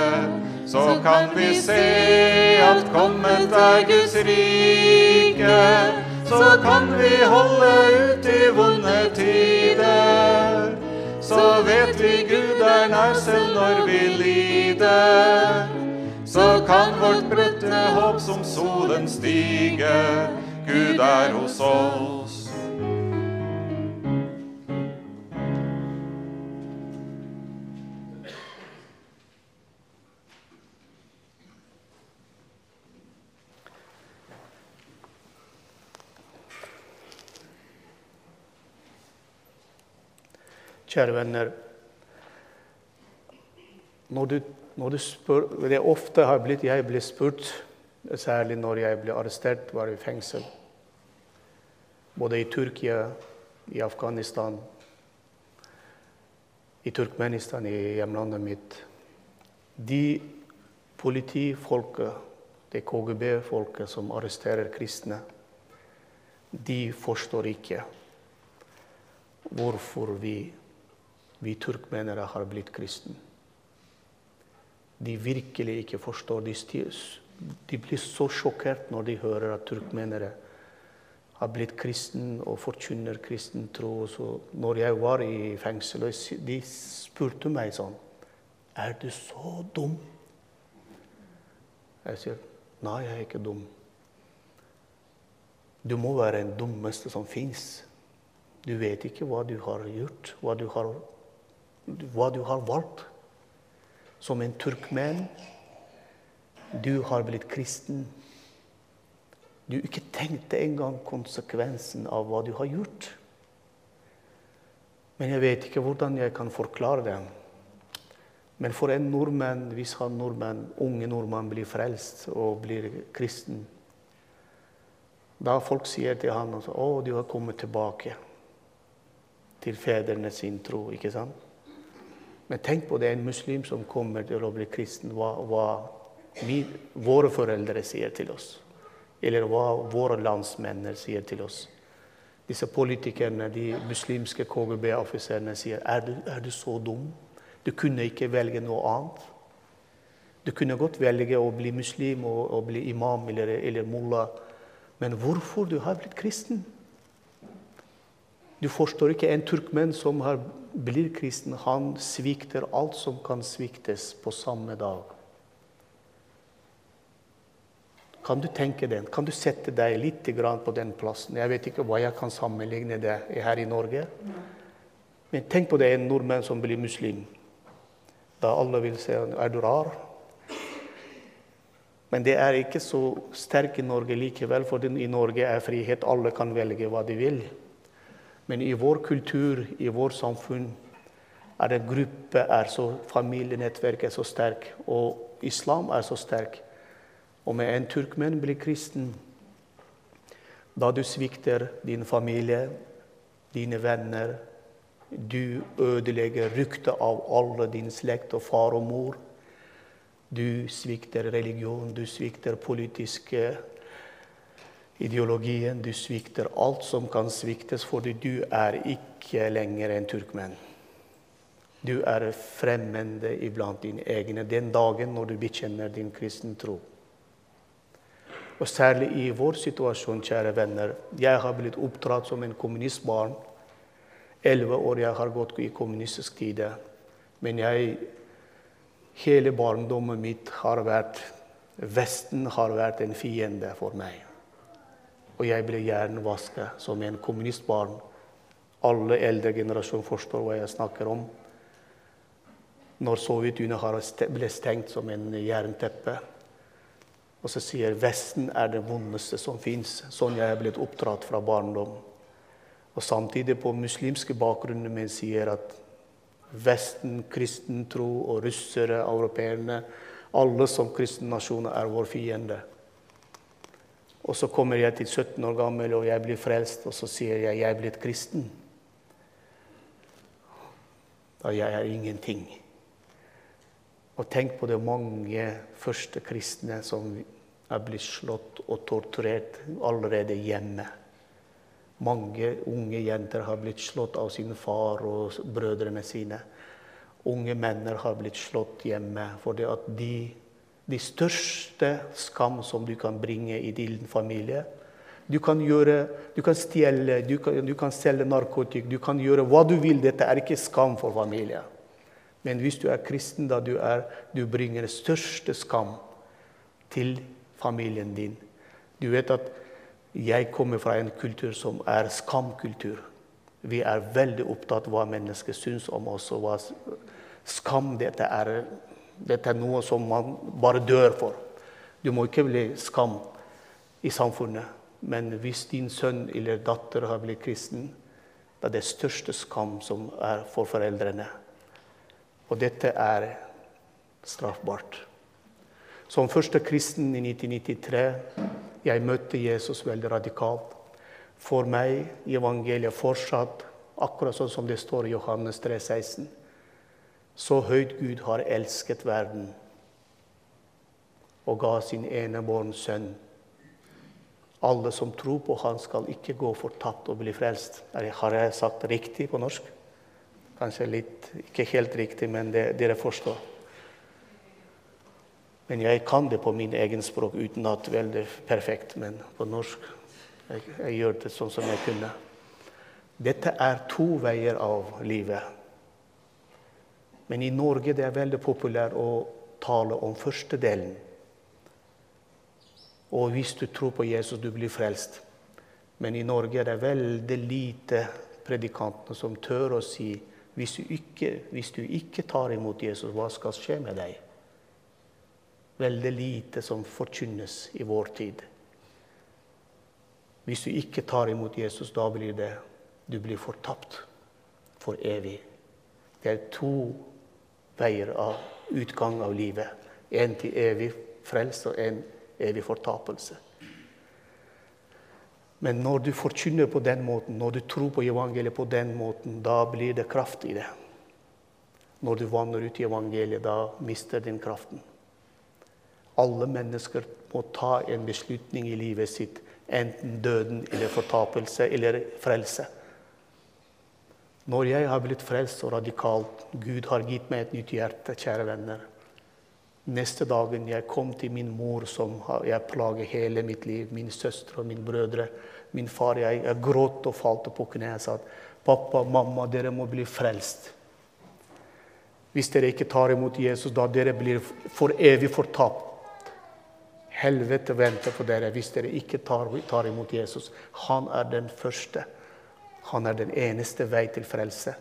Så kan vi se at kommet er Guds rike. Så kan vi holde ut i vonde tider. Så vet vi Gud er nær selv når vi lider. Så kan vårt brutte håp som solen stige. Gud er hos oss. Kjære venner. Når du, når du spør, det ofte har blitt, jeg blir spurt, særlig når jeg ble arrestert, var i fengsel. Både i Tyrkia, i Afghanistan, i Turkmenistan, i hjemlandet mitt. De politifolket, det KGB-folket som arresterer kristne, de forstår ikke hvorfor vi, vi turkmenere har blitt kristne. de virkelig ikke forstår. De, de blir så sjokkert når de hører at turkmenere har blitt kristen og forkynner kristen tro. Så når jeg var i fengsel, og de spurte meg sånn Er du så dum? Jeg sier nei, jeg er ikke dum. Du må være den dummeste som fins. Du vet ikke hva du har gjort, hva du har, hva du har valgt. Som en turkmen. Du har blitt kristen. Du ikke tenkte engang konsekvensen av hva du har gjort. Men jeg vet ikke hvordan jeg kan forklare det. Men for en nordmann, hvis han nordmann, unge nordmann blir frelst og blir kristen Da folk sier til han at 'Å, du har kommet tilbake til fedrene sin tro'. ikke sant? Men tenk på det, en muslim som kommer til å bli kristen, hva, hva vi, våre foreldre sier til oss. Eller hva våre landsmenn sier til oss. Disse politikerne, de muslimske KGB-offiserene sier er du, er du så dum? Du kunne ikke velge noe annet. Du kunne godt velge å bli muslim og, og bli imam eller, eller mullah. Men hvorfor du har blitt kristen? Du forstår ikke en turkmenn som har blir kristen. Han svikter alt som kan sviktes på samme dag. Kan du tenke den? Kan du sette deg litt på den plassen? Jeg vet ikke hva jeg kan sammenligne det her i Norge. Men tenk på det en nordmenn som blir muslim. Da alle vil se er du rar. Men det er ikke så sterkt i Norge likevel, for i Norge er frihet. Alle kan velge hva de vil. Men i vår kultur, i vårt samfunn, er det gruppe, er så, familienettverket er så sterk, og islam er så sterk. Og med en turkmenn blir kristen, da du svikter din familie, dine venner, du ødelegger ryktet av alle din slekt og far og mor. Du svikter religion, du svikter politiske ideologien. Du svikter alt som kan sviktes, fordi du er ikke lenger en turkmen. Du er fremmede iblant dine egne den dagen når du bekjenner din kristen tro. Og særlig i vår situasjon, kjære venner. Jeg har blitt oppdratt som en kommunistbarn. Elleve år jeg har gått i kommunistisk tid. Men jeg, hele barndommen mitt har vært Vesten har vært en fiende for meg. Og jeg ble hjernevaska som en kommunistbarn. Alle eldre generasjoner forstår hva jeg snakker om. Når Sovjetunionen ble stengt som en jernteppe. Og så sier Vesten er det vondeste som fins. Sånn jeg er blitt oppdratt fra barndom. Og samtidig på muslimske bakgrunner min sier at Vesten, kristen tro og russere, europeerne Alle som kristne nasjoner er vår fiende. Og så kommer jeg til 17 år gammel, og jeg blir frelst, og så sier jeg jeg er blitt kristen. Da jeg er ingenting. Og tenk på det mange første kristne som er blitt slått og torturert allerede hjemme. Mange unge jenter har blitt slått av sin far og brødrene sine. Unge menn har blitt slått hjemme fordi at de, de største skam som du kan bringe i din familie Du kan, gjøre, du kan stjele, du kan, du kan selge narkotika, du kan gjøre hva du vil. Dette er ikke skam for familien. Men hvis du er kristen, da du, er, du bringer største skam til familien din. Du vet at jeg kommer fra en kultur som er skamkultur. Vi er veldig opptatt av hva mennesker syns om oss. og hva Skam dette er, dette er noe som man bare dør for. Du må ikke bli skam i samfunnet. Men hvis din sønn eller datter har blitt kristen, det er det største skam som er for foreldrene. Og dette er straffbart. Som første kristen i 1993 jeg møtte Jesus veldig radikalt. For meg i evangeliet fortsatt akkurat sånn som det står i Johannes 3, 16. Så høyt Gud har elsket verden og ga sin enebårne sønn. Alle som tror på Han, skal ikke gå fortapt og bli frelst. Har jeg sagt riktig på norsk? Kanskje litt, ikke helt riktig, men det, dere forstår. Men jeg kan det på min egen språk uten at veldig perfekt. Men på norsk jeg, jeg gjør det sånn som jeg kunne. Dette er to veier av livet. Men i Norge det er veldig populært å tale om første delen. Og hvis du tror på Jesus, du blir frelst. Men i Norge er det veldig lite predikanter som tør å si hvis du, ikke, hvis du ikke tar imot Jesus, hva skal skje med deg? Veldig lite som forkynnes i vår tid. Hvis du ikke tar imot Jesus, da blir det du blir fortapt for evig. Det er to veier av utgang av livet. En til evig frelse og en evig fortapelse. Men når du forkynner på den måten, når du tror på evangeliet på den måten, da blir det kraft i det. Når du vanner ut i evangeliet, da mister den kraften. Alle mennesker må ta en beslutning i livet sitt, enten døden eller fortapelse eller frelse. Når jeg har blitt frelst og radikalt, Gud har gitt meg et nytt hjerte, kjære venner. Neste dagen jeg kom til min mor, som jeg plager hele mitt liv, min søstre og mine brødre, min far Jeg, jeg gråt og falt på kne Jeg sa at pappa, mamma, dere må bli frelst. Hvis dere ikke tar imot Jesus, da dere blir for evig fortapt. Helvete venter på dere hvis dere ikke tar, tar imot Jesus. Han er den første. Han er den eneste vei til frelse.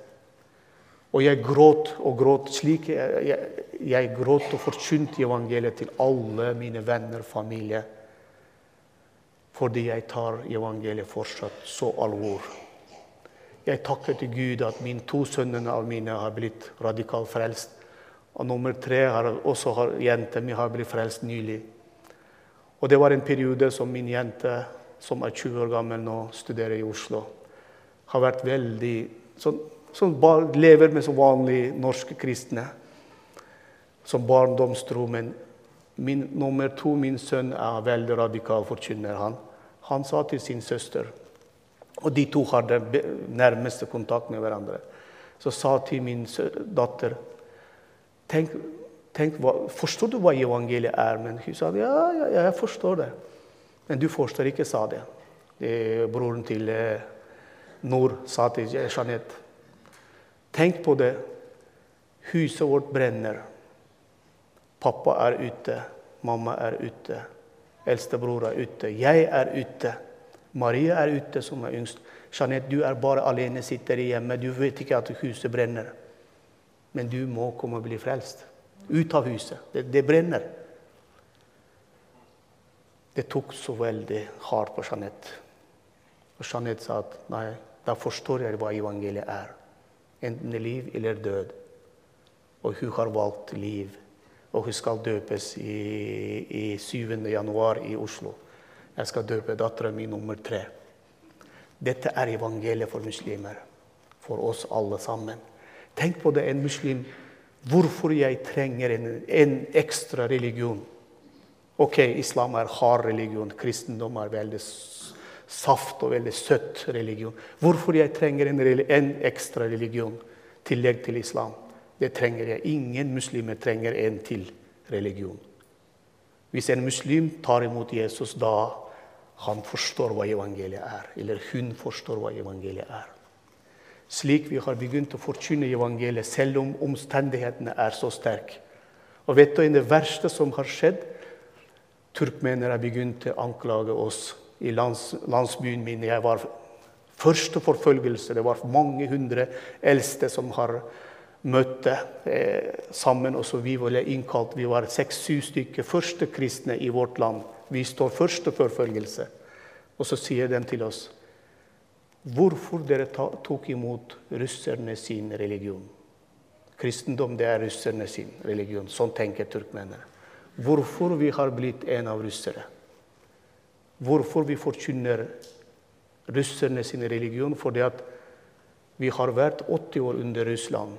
Og jeg gråt og gråt slik jeg, jeg, jeg gråt og forkynte evangeliet til alle mine venner og familie. Fordi jeg tar evangeliet fortsatt så alvor. Jeg takker til Gud at mine to sønner av mine har blitt radikalt frelst. Og nummer tre har også har jenta mi har blitt frelst nylig. Og det var en periode som min jente, som er 20 år gammel nå, studerer i Oslo har vært veldig Som, Som lever med som vanlige norske kristne. Som barndomstro. Men min, nummer to, min sønn, er veldig radikal forkynner. Han. han sa til sin søster Og de to har den nærmeste kontakt med hverandre. Så sa til min datter tenk, tenk Forstår du hva evangeliet er? Men hun sa ja, ja, jeg forstår det. Men du forstår ikke, sa det. Det broren til eh, Sa til Jeanette Tenk på det. Huset vårt brenner. Pappa er ute. Mamma er ute. Eldstebror er ute. Jeg er ute. Maria er ute, som er yngst. Jeanette, du er bare alene, sitter hjemme. Du vet ikke at huset brenner. Men du må komme og bli frelst. Ut av huset. Det, det brenner. Det tok så veldig hardt på Jeanette. Og Jeanette sa at nei, da forstår jeg hva evangeliet er. Enten liv eller død. Og hun har valgt liv. Og hun skal døpes i, i 7. januar i Oslo. Jeg skal døpe dattera mi nummer tre. Dette er evangeliet for muslimer. For oss alle sammen. Tenk på det, en muslim. Hvorfor jeg trenger en, en ekstra religion. Ok, islam er hard religion. Kristendom er veldig saft og veldig søtt religion. Hvorfor jeg trenger en, en ekstra religion tillegg til islam? Det trenger jeg. Ingen muslimer trenger en til religion. Hvis en muslim tar imot Jesus, da han forstår hva evangeliet er. Eller hun forstår hva evangeliet er. Slik vi har begynt å forkynne evangeliet, selv om omstendighetene er så sterke. Og vet du, Det verste som har skjedd, turkmenere har begynt å anklage oss i lands, landsbyen min. Jeg var første forfølgelse. Det var mange hundre eldste som har møtt eh, sammen. Og så vi var innkalt. Vi var seks-syv stykker første kristne i vårt land. Vi står første forfølgelse. Og så sier de til oss hvorfor dere tok imot russerne sin religion. Kristendom det er russerne sin religion. Sånn tenker turkmenere. Hvorfor vi har blitt en av russere hvorfor vi forkynner russerne sin religion. Fordi at vi har vært 80 år under Russland.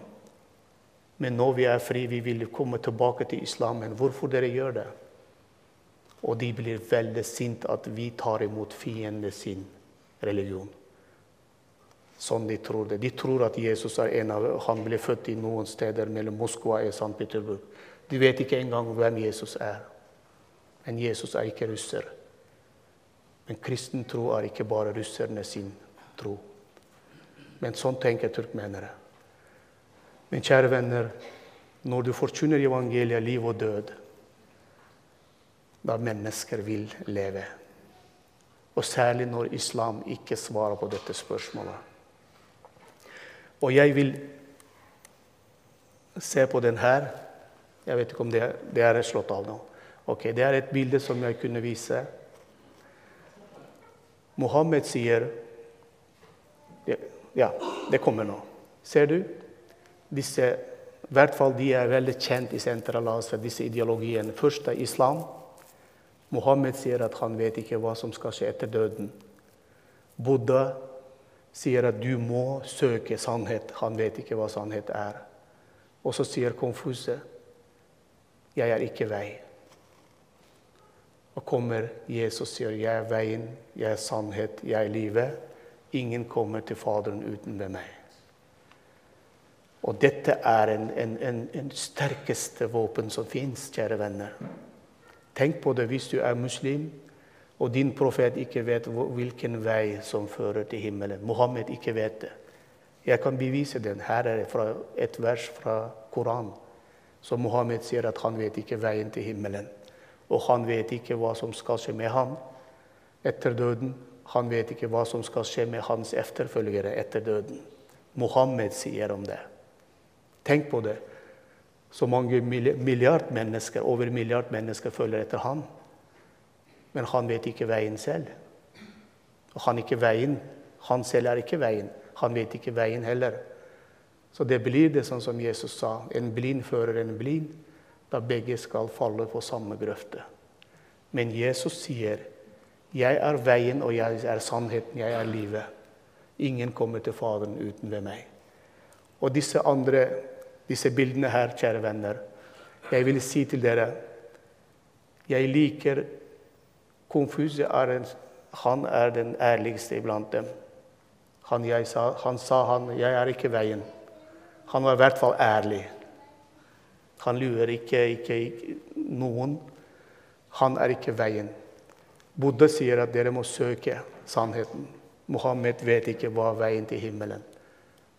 Men nå vi er fri, vi vil komme tilbake til islamen. Hvorfor dere gjør det? Og de blir veldig sinte at vi tar imot fienden sin religion. Sånn de tror det. De tror at Jesus er en av Han ble født i noen steder mellom Moskva og St. Petersburg. De vet ikke engang hvem Jesus er. Men Jesus er ikke russer. Men kristen tro er ikke bare russerne sin tro. Men sånn tenker turkmenere. Men kjære venner, når du forkynner evangeliet, liv og død, da mennesker vil leve. Og særlig når islam ikke svarer på dette spørsmålet. Og jeg vil se på den her. Jeg vet ikke om det er, slått av nå. Ok, Det er et bilde som jeg kunne vise. Mohammed sier Ja, det kommer nå. Ser du? Disse, I hvert fall de er veldig kjent i Sentral-Asia, disse ideologiene. Først er islam. Mohammed sier at han vet ikke hva som skal skje etter døden. Buddha sier at du må søke sannhet. Han vet ikke hva sannhet er. Og så sier Konfuse jeg er ikke vei. Og kommer Jesus sier jeg er veien, jeg er sannhet, jeg er livet. Ingen kommer til Faderen uten ved meg. Og dette er en, en, en, en sterkeste våpen som fins, kjære venner. Tenk på det hvis du er muslim, og din profet ikke vet hvilken vei som fører til himmelen. Mohammed ikke vet det. Jeg kan bevise den. Her er det et vers fra Koranen. Så Mohammed sier at han vet ikke veien til himmelen. Og han vet ikke hva som skal skje med ham etter døden. Han vet ikke hva som skal skje med hans efterfølgere etter døden. Mohammed sier om det. Tenk på det så mange milliard mennesker, over milliard mennesker følger etter ham. Men han vet ikke veien selv. Og han, ikke veien. han selv er ikke veien. Han vet ikke veien heller. Så det blir det sånn som Jesus sa. En blind fører en blind, da begge skal falle på samme grøfte. Men Jesus sier, 'Jeg er veien, og jeg er sannheten, jeg er livet.' Ingen kommer til Faderen uten ved meg. Og disse andre disse bildene her, kjære venner. Jeg vil si til dere jeg liker Konfuse er en, han er den ærligste iblant dem. Han, sa, han sa han, 'Jeg er ikke veien'. Han var i hvert fall ærlig. Han lurer ikke, ikke, ikke noen. Han er ikke veien. Buddha sier at dere må søke sannheten. Mohammed vet ikke hva veien til himmelen.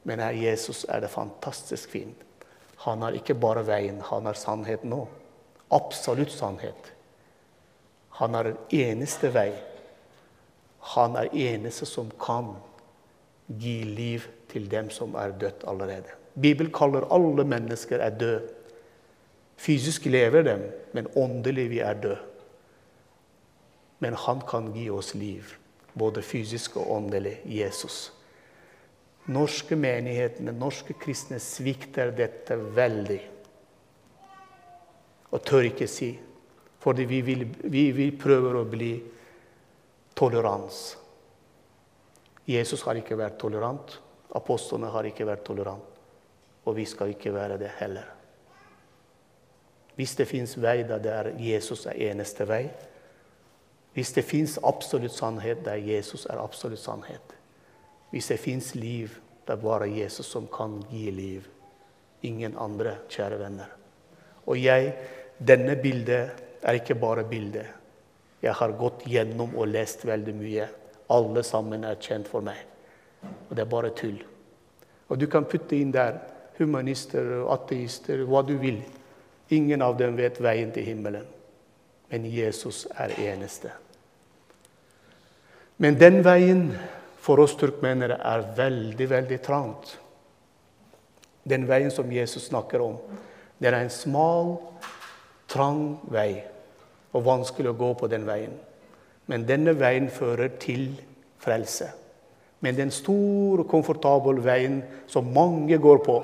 Men her Jesus er det fantastisk fint. Han er ikke bare veien, han er sannheten òg. Absolutt sannhet. Han er den eneste vei. Han er eneste som kan gi liv til dem som er dødt allerede. Bibelen kaller alle mennesker er døde. Fysisk lever dem, men åndelig vi er døde. Men han kan gi oss liv, både fysisk og åndelig. Jesus norske menighetene, norske kristne, svikter dette veldig. Og tør ikke si. Fordi vi, vil, vi, vi prøver å bli tolerans. Jesus har ikke vært tolerant. Apostlene har ikke vært tolerant. Og vi skal ikke være det heller. Hvis det fins vei der Jesus er eneste vei, hvis det fins absolutt sannhet der Jesus er absolutt sannhet, hvis det fins liv, det er bare Jesus som kan gi liv. Ingen andre, kjære venner. Og jeg, denne bildet er ikke bare bildet. Jeg har gått gjennom og lest veldig mye. Alle sammen er kjent for meg. Og det er bare tull. Og du kan putte inn der humanister, ateister, hva du vil. Ingen av dem vet veien til himmelen. Men Jesus er eneste. Men den veien for oss turkmenere er veldig, veldig trangt. Den veien som Jesus snakker om, det er en smal, trang vei. Og vanskelig å gå på den veien. Men denne veien fører til frelse. Men den store, komfortable veien som mange går på,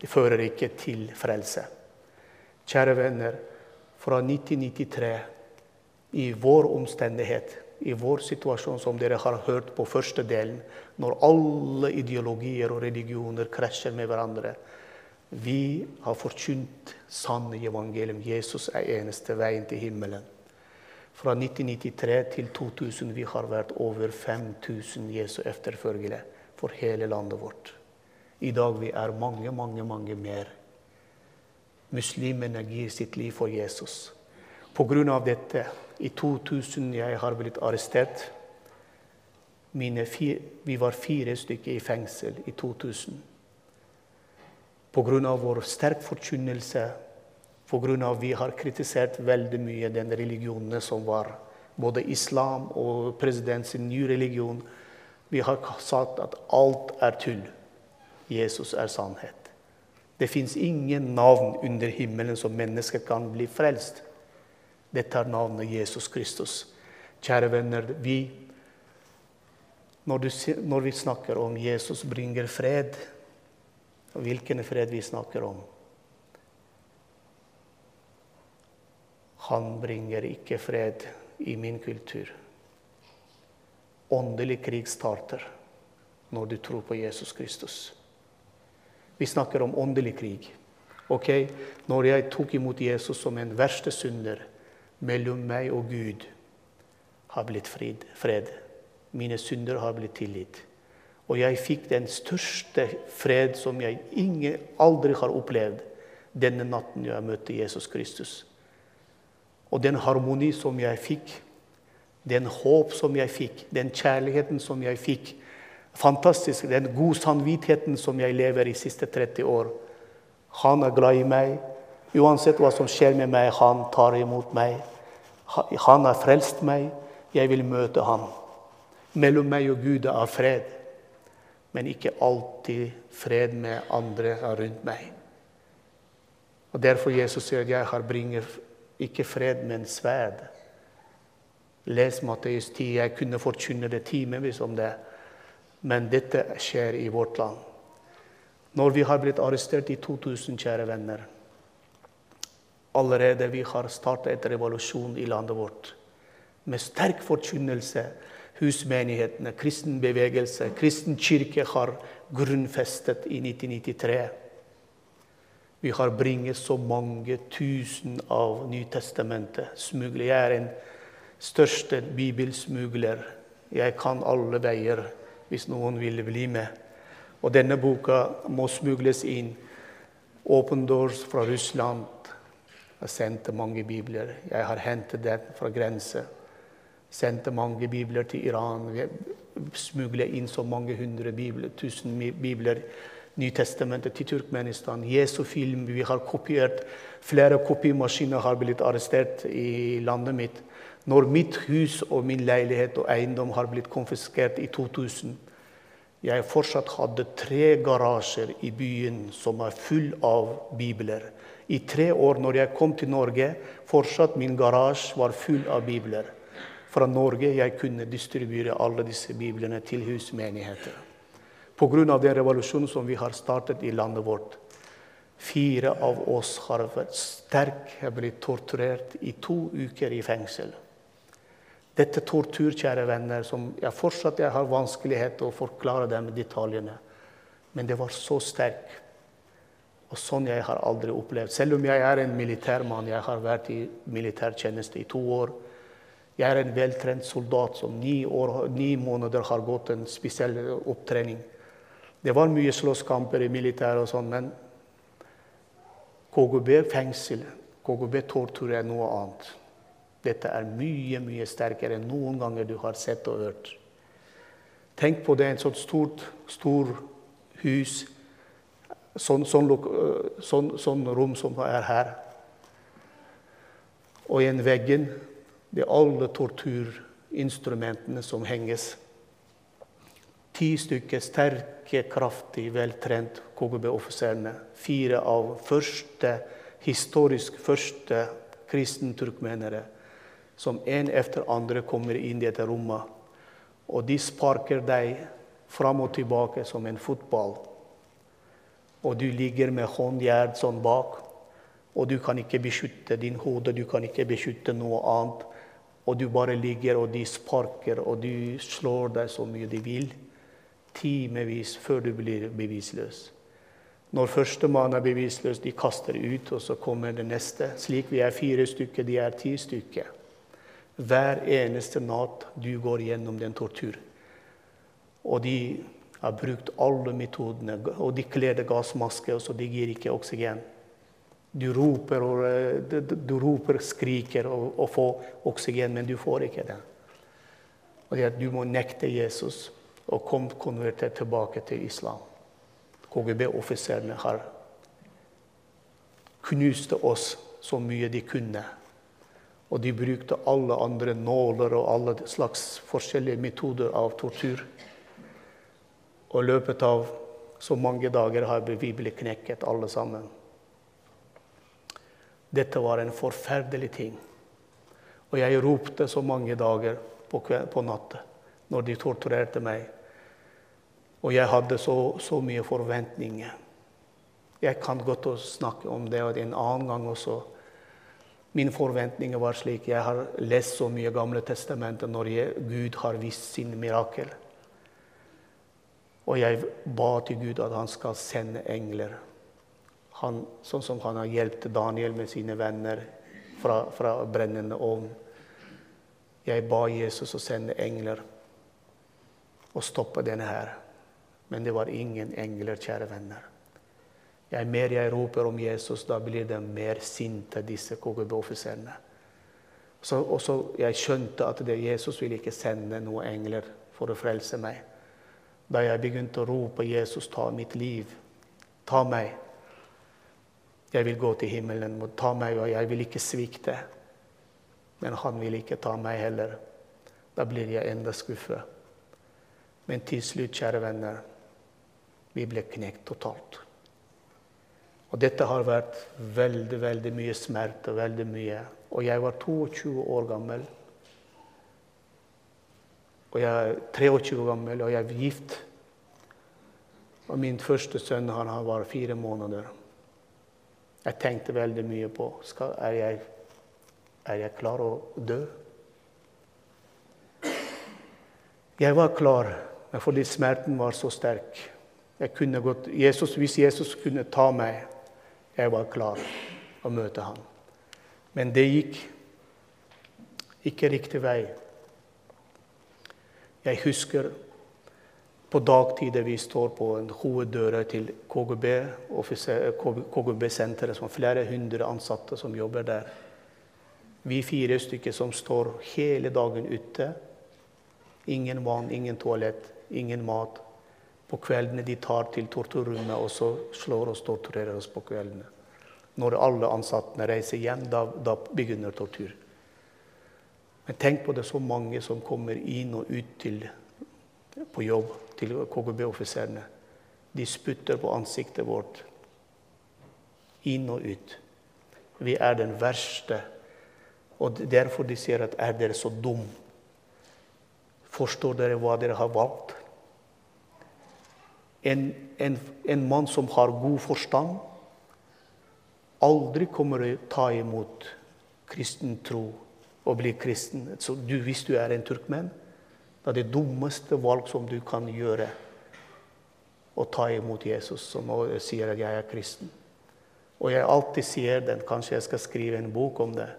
det fører ikke til frelse. Kjære venner, fra 1993, i vår omstendighet i vår situasjon, som dere har hørt på første delen, når alle ideologier og religioner krasjer med hverandre. Vi har forkynt sanne evangelium. Jesus er eneste veien til himmelen. Fra 1993 til 2000 vi har vært over 5000 Jesu efterfølgere for hele landet vårt. I dag vi er mange, mange, mange mer. Muslimene gir sitt liv for Jesus. Av dette, i 2000 jeg har blitt arrestert fire, Vi var fire stykker i fengsel i 2000. På grunn av vår sterk forkynnelse, av vi har kritisert veldig mye den religionen som var både islam og presidentens nye religion. Vi har sagt at alt er tull. Jesus er sannhet. Det fins ingen navn under himmelen som mennesker kan bli frelst. Dette er navnet Jesus Kristus. Kjære venner, vi, når, du, når vi snakker om Jesus bringer fred, hvilken fred vi snakker om Han bringer ikke fred i min kultur. Åndelig krig starter når du tror på Jesus Kristus. Vi snakker om åndelig krig. Ok, Når jeg tok imot Jesus som en verste synder mellom meg og Gud, har blitt fred. fred. Mine synder har blitt tilgitt. Og jeg fikk den største fred som jeg ingen, aldri har opplevd denne natten jeg møtte Jesus Kristus. Og den harmoni som jeg fikk, den håp som jeg fikk, den kjærligheten som jeg fikk, fantastisk. Den gode samvittigheten som jeg lever i de siste 30 år. Han er glad i meg. Uansett hva som skjer med meg, han tar imot meg. Han har frelst meg. Jeg vil møte ham. Mellom meg og Gud er fred, men ikke alltid fred med andre rundt meg. Og Derfor Jesus sier at jeg har bringer ikke fred, men sverd. Les Matteus 10. Jeg kunne forkynne det timevis om det. Men dette skjer i vårt land. Når vi har blitt arrestert i 2000, kjære venner Allerede vi har startet et revolusjon i landet vårt. Med sterk forkynnelse. Husmenighetene, kristen bevegelse, kristen kirke har grunnfestet i 1993. Vi har bringet så mange tusen av Nytestamentet. Smugler. Jeg er den største bibelsmugler. Jeg kan alle veier hvis noen ville bli med. Og denne boka må smugles inn. Open Doors fra Russland har sendt mange bibler. Jeg har hentet den fra grense. Sendte mange bibler til Iran. Vi smugler inn så mange hundre bibler, tusen bibler. Nytestamentet til Turkmenistan. Jesu film. Vi har kopiert. Flere kopimaskiner har blitt arrestert i landet mitt. Når mitt hus og min leilighet og eiendom har blitt konfiskert i 2000 Jeg fortsatt hadde tre garasjer i byen som er full av bibler. I tre år når jeg kom til Norge, fortsatt min garasje var full av bibler. Fra Norge jeg kunne distribuere alle disse biblene til husmenigheter. Pga. den revolusjonen som vi har startet i landet vårt. Fire av oss har vært sterkt blitt torturert i to uker i fengsel. Dette tortur, kjære venner, som jeg fortsatt jeg har vanskelighet å forklare dem detaljene. Men det var så sterk. Og sånn jeg har aldri opplevd. Selv om jeg er en militærmann, jeg har vært i militærtjeneste i to år. Jeg er en veltrent soldat som ni, år, ni måneder har gått en spesiell opptrening. Det var mye slåsskamper i militæret og sånn, men KGB-fengsel, KGB-tortur er noe annet. Dette er mye, mye sterkere enn noen ganger du har sett og hørt. Tenk på det, et sånt stort, stor hus, sånn, sånn, sånn, sånn rom som er her. Og i en veggen det er alle torturinstrumentene som henges. Ti stykker sterke, kraftig, veltrent KGB-offiserene. Fire av første, historisk første kristenturkmenere som en etter andre kommer inn i dette rommet. Og de sparker deg fram og tilbake som en fotball. Og du ligger med håndjern sånn bak, og du kan ikke beskytte din hode, du kan ikke beskytte noe annet. Og du bare ligger, og de sparker, og du slår deg så mye de vil. Timevis før du blir bevisløs. Når førstemann er bevisløs, de kaster ut, og så kommer det neste. Slik vi er fire stykker, de er ti stykker. Hver eneste natt du går gjennom den tortur. Og de har brukt alle metodene. Og de kler deg gassmaske, så de gir ikke oksygen. Du roper, og, eh, du roper skriker og, og får oksygen, men du får ikke det. Og det at Du må nekte Jesus og kom konvertert tilbake til islam. KGB-offiserene har knust oss så mye de kunne. Og de brukte alle andre nåler og alle slags forskjellige metoder av tortur. Og i løpet av så mange dager har vi blitt knekket, alle sammen. Dette var en forferdelig ting. Og jeg ropte så mange dager på, på natta når de torturerte meg. Og jeg hadde så, så mye forventninger. Jeg kan godt snakke om det en annen gang også. Mine forventninger var slik. Jeg har lest så mye Gamle testamentet når jeg, Gud har vist sin mirakel. Og jeg ba til Gud at han skal sende engler. Han, sånn som han har hjulpet Daniel med sine venner fra, fra brennende ovn. Jeg ba Jesus å sende engler og stoppe denne her. Men det var ingen engler, kjære venner. Jeg, mer jeg roper om Jesus, da blir de mer sinte, disse KGB-offiserene. Så, også Jeg skjønte at det, Jesus ville ikke sende noen engler for å frelse meg. Da jeg begynte å rope 'Jesus, ta mitt liv', ta meg. Jeg vil gå til himmelen, ta meg, og jeg vil ikke svikte. Men han vil ikke ta meg heller. Da blir jeg enda skuffet. Men til slutt, kjære venner, vi ble knekt totalt. Og dette har vært veldig, veldig mye smerte. veldig mye. Og jeg var 22 år gammel. Og jeg er 23 år gammel, og jeg er gift. Og min første sønn han var fire måneder. Jeg tenkte veldig mye på skal, er, jeg, er jeg klar å dø. Jeg var klar, men fordi smerten var så sterk. Jeg kunne gått, Jesus, hvis Jesus kunne ta meg jeg var klar å møte ham. Men det gikk ikke riktig vei. Jeg husker på dagtid vi står på en hoveddør til KGB, KGB-senteret, som flere hundre ansatte som jobber der. Vi fire stykker som står hele dagen ute. Ingen vann, ingen toalett, ingen mat. På kveldene de tar til torturrommet og så slår oss torturerer oss på kveldene. Når alle ansatte reiser hjem, da, da begynner tortur. Men tenk på det så mange som kommer inn og ut til, på jobb til KGB-offiserene. De sputter på ansiktet vårt. Inn og ut. Vi er den verste. Og derfor de sier at 'er dere så dum'? Forstår dere hva dere har valgt? En, en, en mann som har god forstand, aldri kommer å ta imot kristen tro og bli kristen. Så du, hvis du er en turkmen, det er det dummeste valg som du kan gjøre, å ta imot Jesus, som sier at 'jeg er kristen'. Og jeg alltid sier den, kanskje jeg skal skrive en bok om det.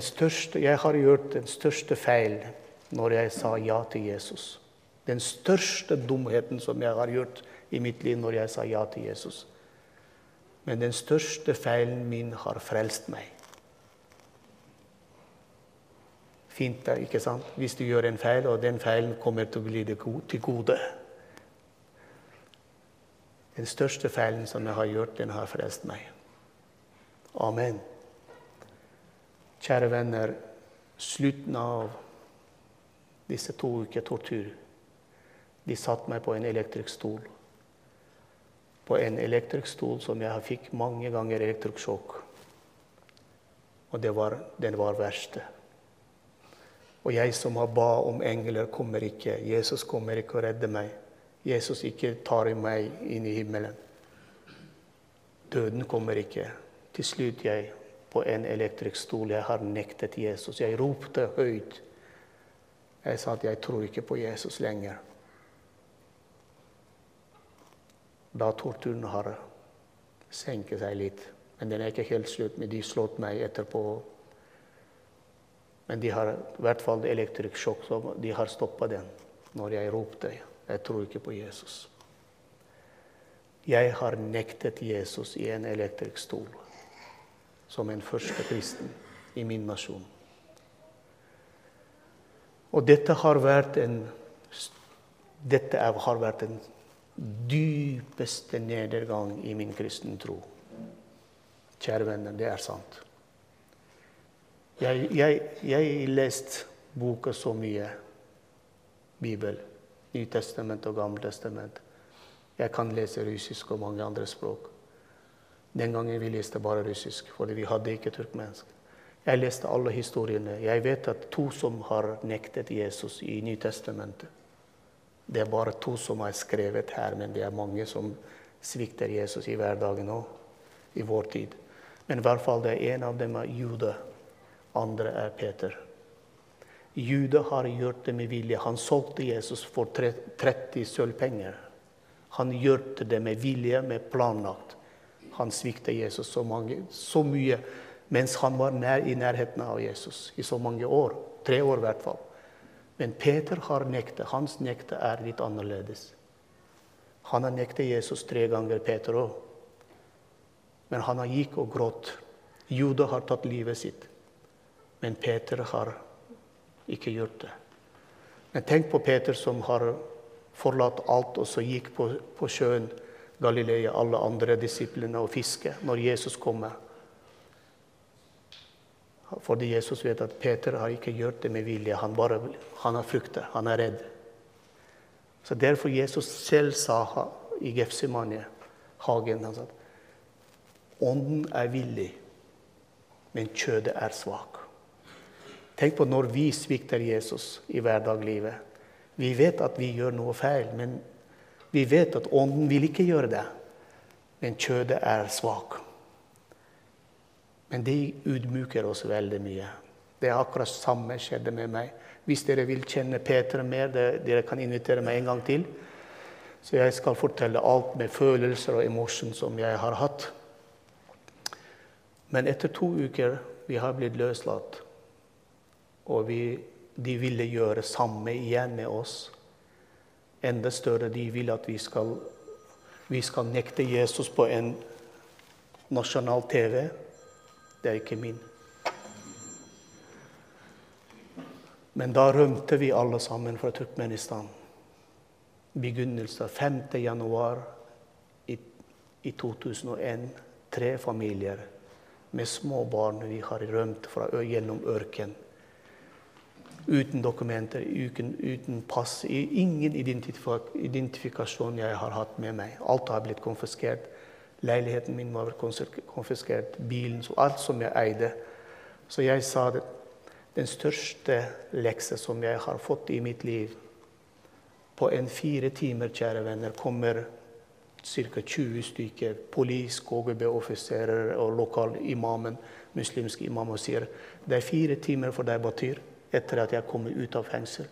Største, jeg har gjort den største feil når jeg sa ja til Jesus. Den største dumheten som jeg har gjort i mitt liv når jeg sa ja til Jesus. Men den største feilen min har frelst meg. Fint, ikke sant? Hvis du gjør en feil, og den feilen kommer til å bli deg til gode. Den største feilen som jeg har gjort, den har frelst meg. Amen. Kjære venner, slutten av disse to uker tortur de satte meg på en elektrisk stol. På en elektrisk stol som jeg fikk mange ganger elektrosjokk. Og var den var verste. Og jeg som har ba om engler, kommer ikke. Jesus kommer ikke å redde meg. Jesus ikke tar meg inn i himmelen. Døden kommer ikke. Til slutt jeg på en elektrisk stol. Jeg har nektet Jesus. Jeg ropte høyt. Jeg sa at jeg tror ikke på Jesus lenger. Da torturen har senket seg litt. Men den er ikke helt slutt. Men de slått meg etterpå. Men de har i hvert fall elektrisk sjokk, så de har stoppa den når jeg ropte. Jeg tror ikke på Jesus. Jeg har nektet Jesus i en elektrisk stol som en første kristen i min nasjon. Og dette har vært en, dette har vært en dypeste nedergang i min kristne tro. Kjære venner, det er sant. Jeg, jeg leste boka så mye. Bibel, Nytestament og Gammeltestament. Jeg kan lese russisk og mange andre språk. Den gangen vi leste bare russisk, fordi vi hadde ikke turkmensk. Jeg leste alle historiene. Jeg vet at to som har nektet Jesus i Nytestamentet. Det er bare to som er skrevet her, men det er mange som svikter Jesus i hverdagen òg, i vår tid. Men i hvert fall det er en av dem er Jude, andre er Peter. Jude har gjort det med vilje. Han solgte Jesus for 30 sølvpenger. Han gjorde det med vilje, med planlagt. Han sviktet Jesus så, mange, så mye mens han var nær, i nærheten av Jesus i så mange år. Tre år i hvert fall. Men Peter har nektet. Hans nekte er litt annerledes. Han har nektet Jesus tre ganger, Peter òg. Men han har gikk og grått. Juda har tatt livet sitt. Men Peter har ikke gjort det. Men tenk på Peter som har forlatt alt og så gikk på, på sjøen Galilea, alle andre disiplene, og fiske når Jesus kommer. Fordi Jesus vet at Peter har ikke gjort det med vilje. Han, bare, han har fryktet, han er redd. Så Derfor Jesus selv sa i Gefsimane, hagen han sa, Ånden er villig, men kjødet er svak. Tenk på når vi svikter Jesus i hverdaglivet. Vi vet at vi gjør noe feil, men vi vet at ånden vil ikke gjøre det. Men kjødet er svak. Men de utmuker oss veldig mye. Det er akkurat samme skjedde med meg. Hvis dere vil kjenne Peter mer, dere kan invitere meg en gang til. Så jeg skal fortelle alt med følelser og emosjoner som jeg har hatt. Men etter to uker vi har blitt løslatt, og vi, de ville gjøre samme igjen med oss. Enda større. De vil at vi skal, vi skal nekte Jesus på en nasjonal TV. Det er ikke min. Men da rømte vi alle sammen fra Turkmenistan. Begynnelsen 5. januar i, i 2001. Tre familier med små barn. Vi har rømt fra, gjennom ørken. Uten dokumenter, uten, uten pass. Ingen identifikasjon jeg har hatt med meg. Alt har blitt konfiskert. Leiligheten min var konfiskert, bilen, alt som jeg eide. Så jeg sa det. Den største lekse som jeg har fått i mitt liv På en fire timer, kjære venner, kommer ca. 20 stykker polis, KGB-offiserer og lokal imamen, muslimske imam og sier det er fire timer for deg, Batyr, etter at jeg kommer ut av fengsel.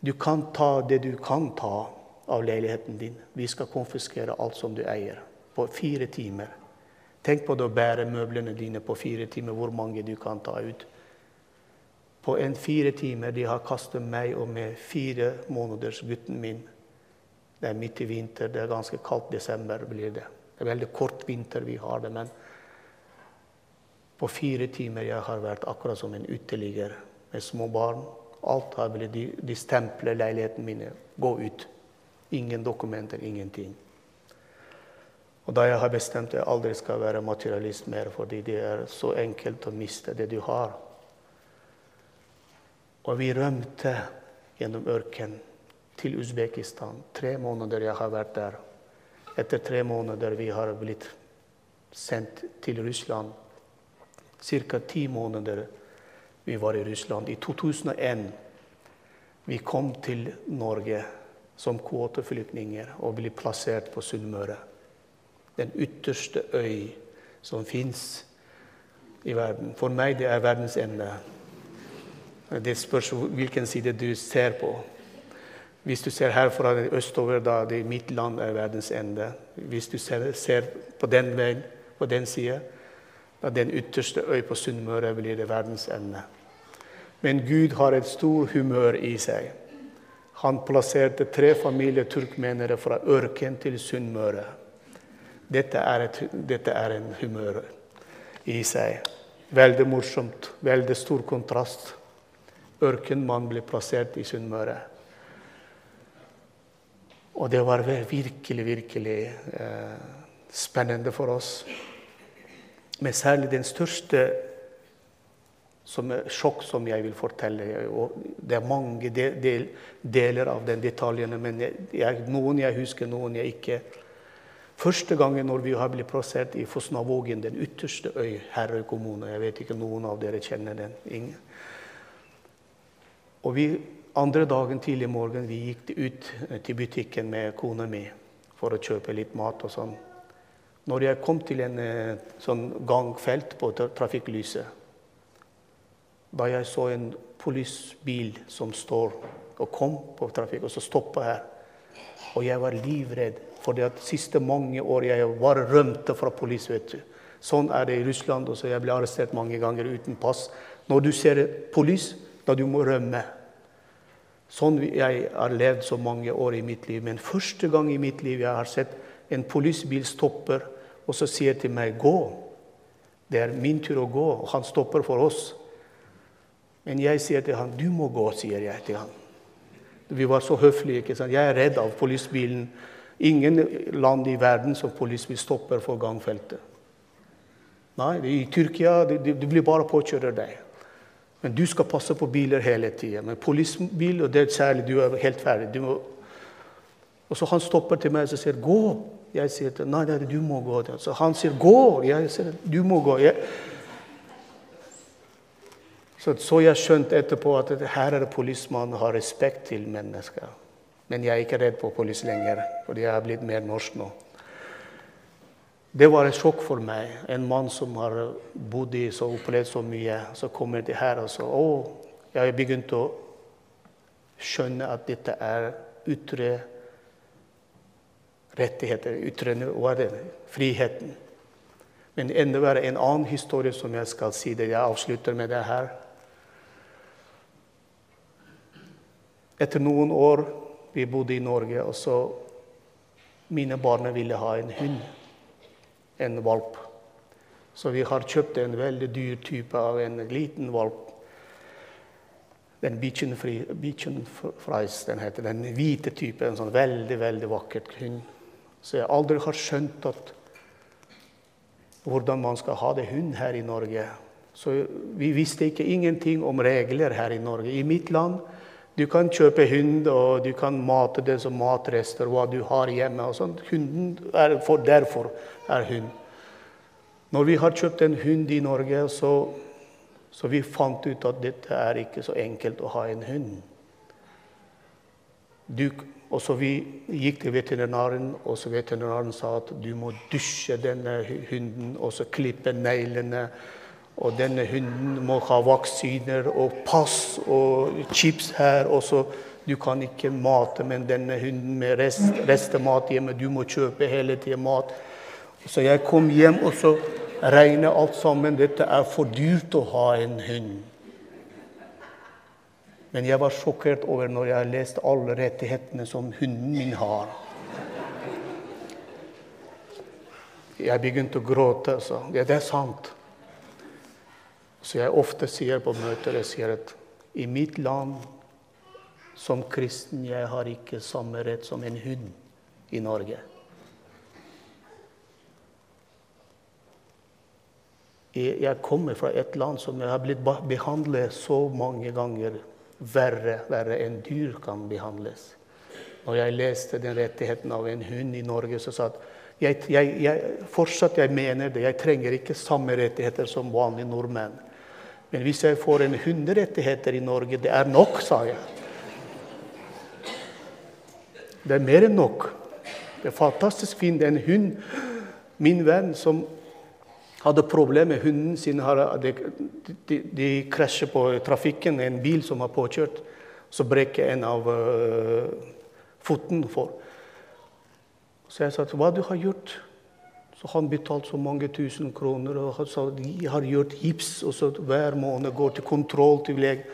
Du kan ta det du kan ta av leiligheten din. Vi skal konfiskere alt som du eier på fire timer. Tenk på det å bære møblene dine på fire timer, hvor mange du kan ta ut. På en fire timer de har kastet meg og med fire måneders gutten min. Det er midt i vinter, det er ganske kaldt desember blir det. Det er veldig kort vinter vi har det, men på fire timer jeg har vært akkurat som en uteligger med små barn. Alt har blitt, De, de stempler leiligheten min. Gå ut. Ingen dokumenter, ingenting. Og da jeg har bestemt at jeg aldri skal være materialist mer, fordi det er så enkelt å miste det du har. Og vi rømte gjennom ørken til Usbekistan. Tre måneder jeg har vært der. Etter tre måneder vi har blitt sendt til Russland. Ca. ti måneder vi var i Russland. I 2001 vi kom til Norge som kvoteflyktninger og ble plassert på Sunnmøre den ytterste øy som fins i verden. For meg det er verdens ende. Det spørs hvilken side du ser på. Hvis du ser herfra østover, da det mitt land er verdens ende. Hvis du ser, ser på den veien, på den sida, da den ytterste øy på Sunnmøre blir det verdens ende. Men Gud har et stort humør i seg. Han plasserte tre familier turkmenere fra ørken til Sunnmøre. Dette er, et, dette er en humør i seg. Veldig morsomt. Veldig stor kontrast. Ørkenmann ble plassert i Sunnmøre. Og det var virkelig, virkelig eh, spennende for oss. Men særlig den største som sjokk som jeg vil fortelle. Det er mange del, del, deler av den detaljene, men jeg, noen jeg husker, noen jeg ikke. Første gangen når vi har blitt plassert i Fosnavågen, den ytterste øy, Herøy kommune Jeg vet ikke noen av dere kjenner den. Ingen. Og vi andre dagen tidlig morgen vi gikk ut eh, til butikken med kona mi for å kjøpe litt mat og sånn. Når jeg kom til en eh, sånn gangfelt på trafikklyset, da jeg så en politibil som står og kom på trafikk, og så stoppa her. Og jeg var livredd, for de siste mange år jeg var rømte fra politi. vet du. Sånn er det i Russland. og så Jeg ble arrestert mange ganger uten pass. Når du ser politi, da du må rømme. Sånn jeg har levd så mange år i mitt liv. Men første gang i mitt liv jeg har sett en politibil stopper og så sier til meg 'gå'. Det er min tur å gå, og han stopper for oss. Men jeg sier til han 'du må gå', sier jeg til han. Vi var så høflige. ikke sant? Jeg er redd av politibilen. Ingen land i verden som politiet stopper for gangfeltet. Nei, i Tyrkia du blir bare påkjører deg. Men du skal passe på biler hele tida. Men politibil, og det er særlig du er helt ferdig. Må... Og så Han stopper til meg og sier 'gå'. Jeg sier til nei, nei, du må gå. Så han sier 'gå'. Jeg sier 'du må gå'. Jeg... Så, så jeg skjønte etterpå at her er det politimannen har respekt til mennesker. Men jeg er ikke redd på politi lenger, fordi jeg er blitt mer norsk nå. Det var et sjokk for meg. En mann som har bodd i så opplevd så mye. Så kommer det her og så Å, jeg begynt å skjønne at dette er ytre rettigheter. Ytre hva er det? Friheten. Men enda verre en annen historie som jeg skal si det. Jeg avslutter med det her. Etter noen år vi bodde i Norge, og så mine barn ville ha en hund en valp. Så vi har kjøpt en veldig dyr type av en liten valp. Den Beachenfries, den heter. Den hvite typen. En sånn veldig, veldig vakkert hund. Så jeg aldri har skjønt at, hvordan man skal ha det hund her i Norge. Så vi visste ikke ingenting om regler her i Norge. I mitt land du kan kjøpe hund, og du kan mate det som matrester, hva du har hjemme. og sånt. Hunden er for, Derfor er hund. Når vi har kjøpt en hund i Norge, så, så vi fant ut at dette er ikke så enkelt å ha en hund. Du, og så Vi gikk til veterinæren, og så veterinæren sa at du må dusje denne hunden og så klippe neglene og denne hunden må ha vaksiner og pass og chips her. og så Du kan ikke mate med denne hunden med rest, restemat hjemme. Du må kjøpe hele tiden mat. Så jeg kom hjem og så regnet alt sammen. Dette er for dyrt å ha en hund. Men jeg var sjokkert over når jeg leste alle rettighetene som hunden min har. Jeg begynte å gråte. Så. Ja, det er sant. Så jeg ofte sier på møter jeg sier at i mitt land som kristen jeg har ikke samme rett som en hund i Norge. Jeg kommer fra et land som jeg har blitt behandlet så mange ganger verre, verre enn dyr kan behandles. Når jeg leste den rettigheten av en hund i Norge, så sa jeg at jeg, jeg, fortsatt jeg mener det. Jeg trenger ikke samme rettigheter som vanlige nordmenn. Men hvis jeg får en hunderettigheter i Norge, det er nok, sa jeg. Det er mer enn nok. Det er fantastisk fint. En hund Min venn som hadde problemer med hunden sin, de, de, de krasjer på trafikken, en bil som har påkjørt. Så brekker en av uh, foten for. Så jeg sa hva du har gjort? Så han betalte så mange tusen kroner. og sa De har gjort gips, og så hver måned går til kontroll til lege.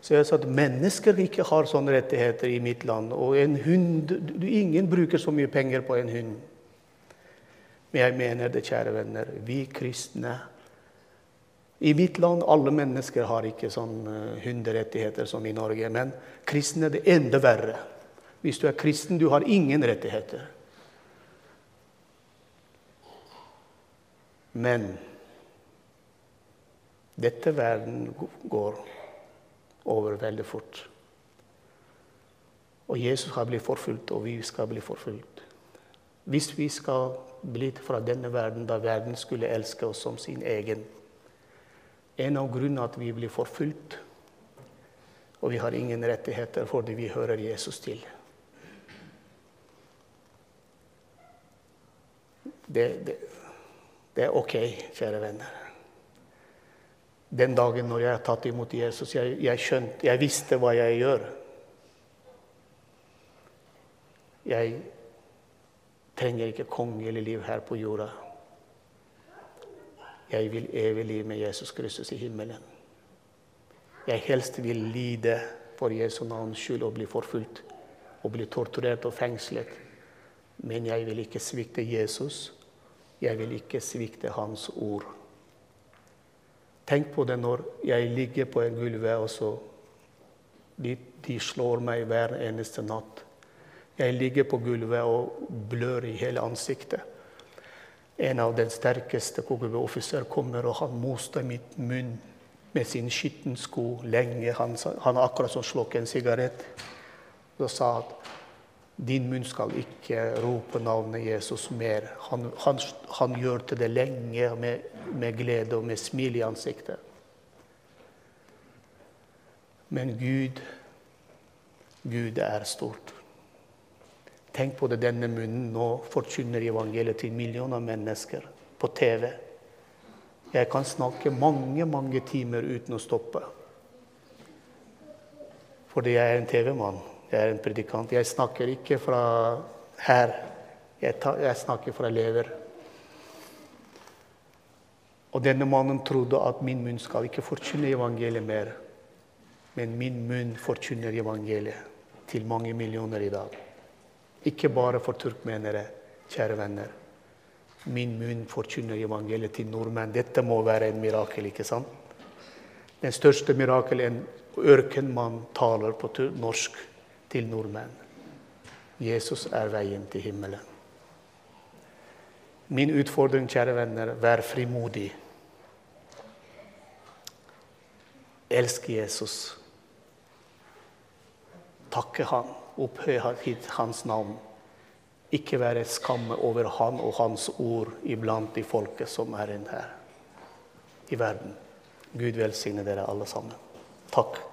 Så jeg sa at mennesker ikke har sånne rettigheter i mitt land. Og en hund Ingen bruker så mye penger på en hund. Men jeg mener det, kjære venner, vi kristne I mitt land alle mennesker har ikke sånne hunderettigheter som i Norge. Men kristne er det enda verre. Hvis du er kristen, du har ingen rettigheter. Men dette verden går over veldig fort. Og Jesus har blitt forfulgt, og vi skal bli forfulgt. Hvis vi skal bli fra denne verden da verden skulle elske oss som sin egen En av grunnene at vi blir forfulgt, og vi har ingen rettigheter fordi vi hører Jesus til. Det, det, det er ok, kjære venner. Den dagen når jeg har tatt imot Jesus, jeg, jeg, skjønte, jeg visste hva jeg gjør. Jeg trenger ikke kongelig liv her på jorda. Jeg vil evig liv med Jesus Kristus i himmelen. Jeg helst vil lide for Jesu navns skyld og bli forfulgt og bli torturert og fengslet. Men jeg vil ikke svikte Jesus. Jeg vil ikke svikte Hans ord. Tenk på det når jeg ligger på en gulvet, og så de, de, slår meg hver eneste natt. Jeg ligger på gulvet og blør i hele ansiktet. En av den sterkeste KGB-offiser kommer, og han moster mitt munn med sin skitne sko lenge. Han, han akkurat slukket en sigarett. Og sa at din munn skal ikke rope navnet Jesus mer. Han, han, han gjør til det lenge med, med, glede og med smil i ansiktet. Men Gud, Gud er stort. Tenk på det denne munnen nå forkynner evangeliet til millioner av mennesker på TV. Jeg kan snakke mange, mange timer uten å stoppe. Fordi jeg er en TV-mann. Jeg er en predikant. Jeg snakker ikke fra her. Jeg, tar, jeg snakker fra lever. Og denne mannen trodde at min munn skal ikke forkynne evangeliet mer. Men min munn forkynner evangeliet til mange millioner i dag. Ikke bare for turkmenere, kjære venner. Min munn forkynner evangeliet til nordmenn. Dette må være en mirakel, ikke sant? Den største mirakel en ørkenmann taler på norsk til nordmenn. Jesus er veien til himmelen. Min utfordring, kjære venner, vær frimodig. Elsk Jesus. Takke Han, opphøy Hans navn. Ikke være skamme over Han og Hans ord iblant de folket som er her i verden. Gud velsigne dere alle sammen. Takk.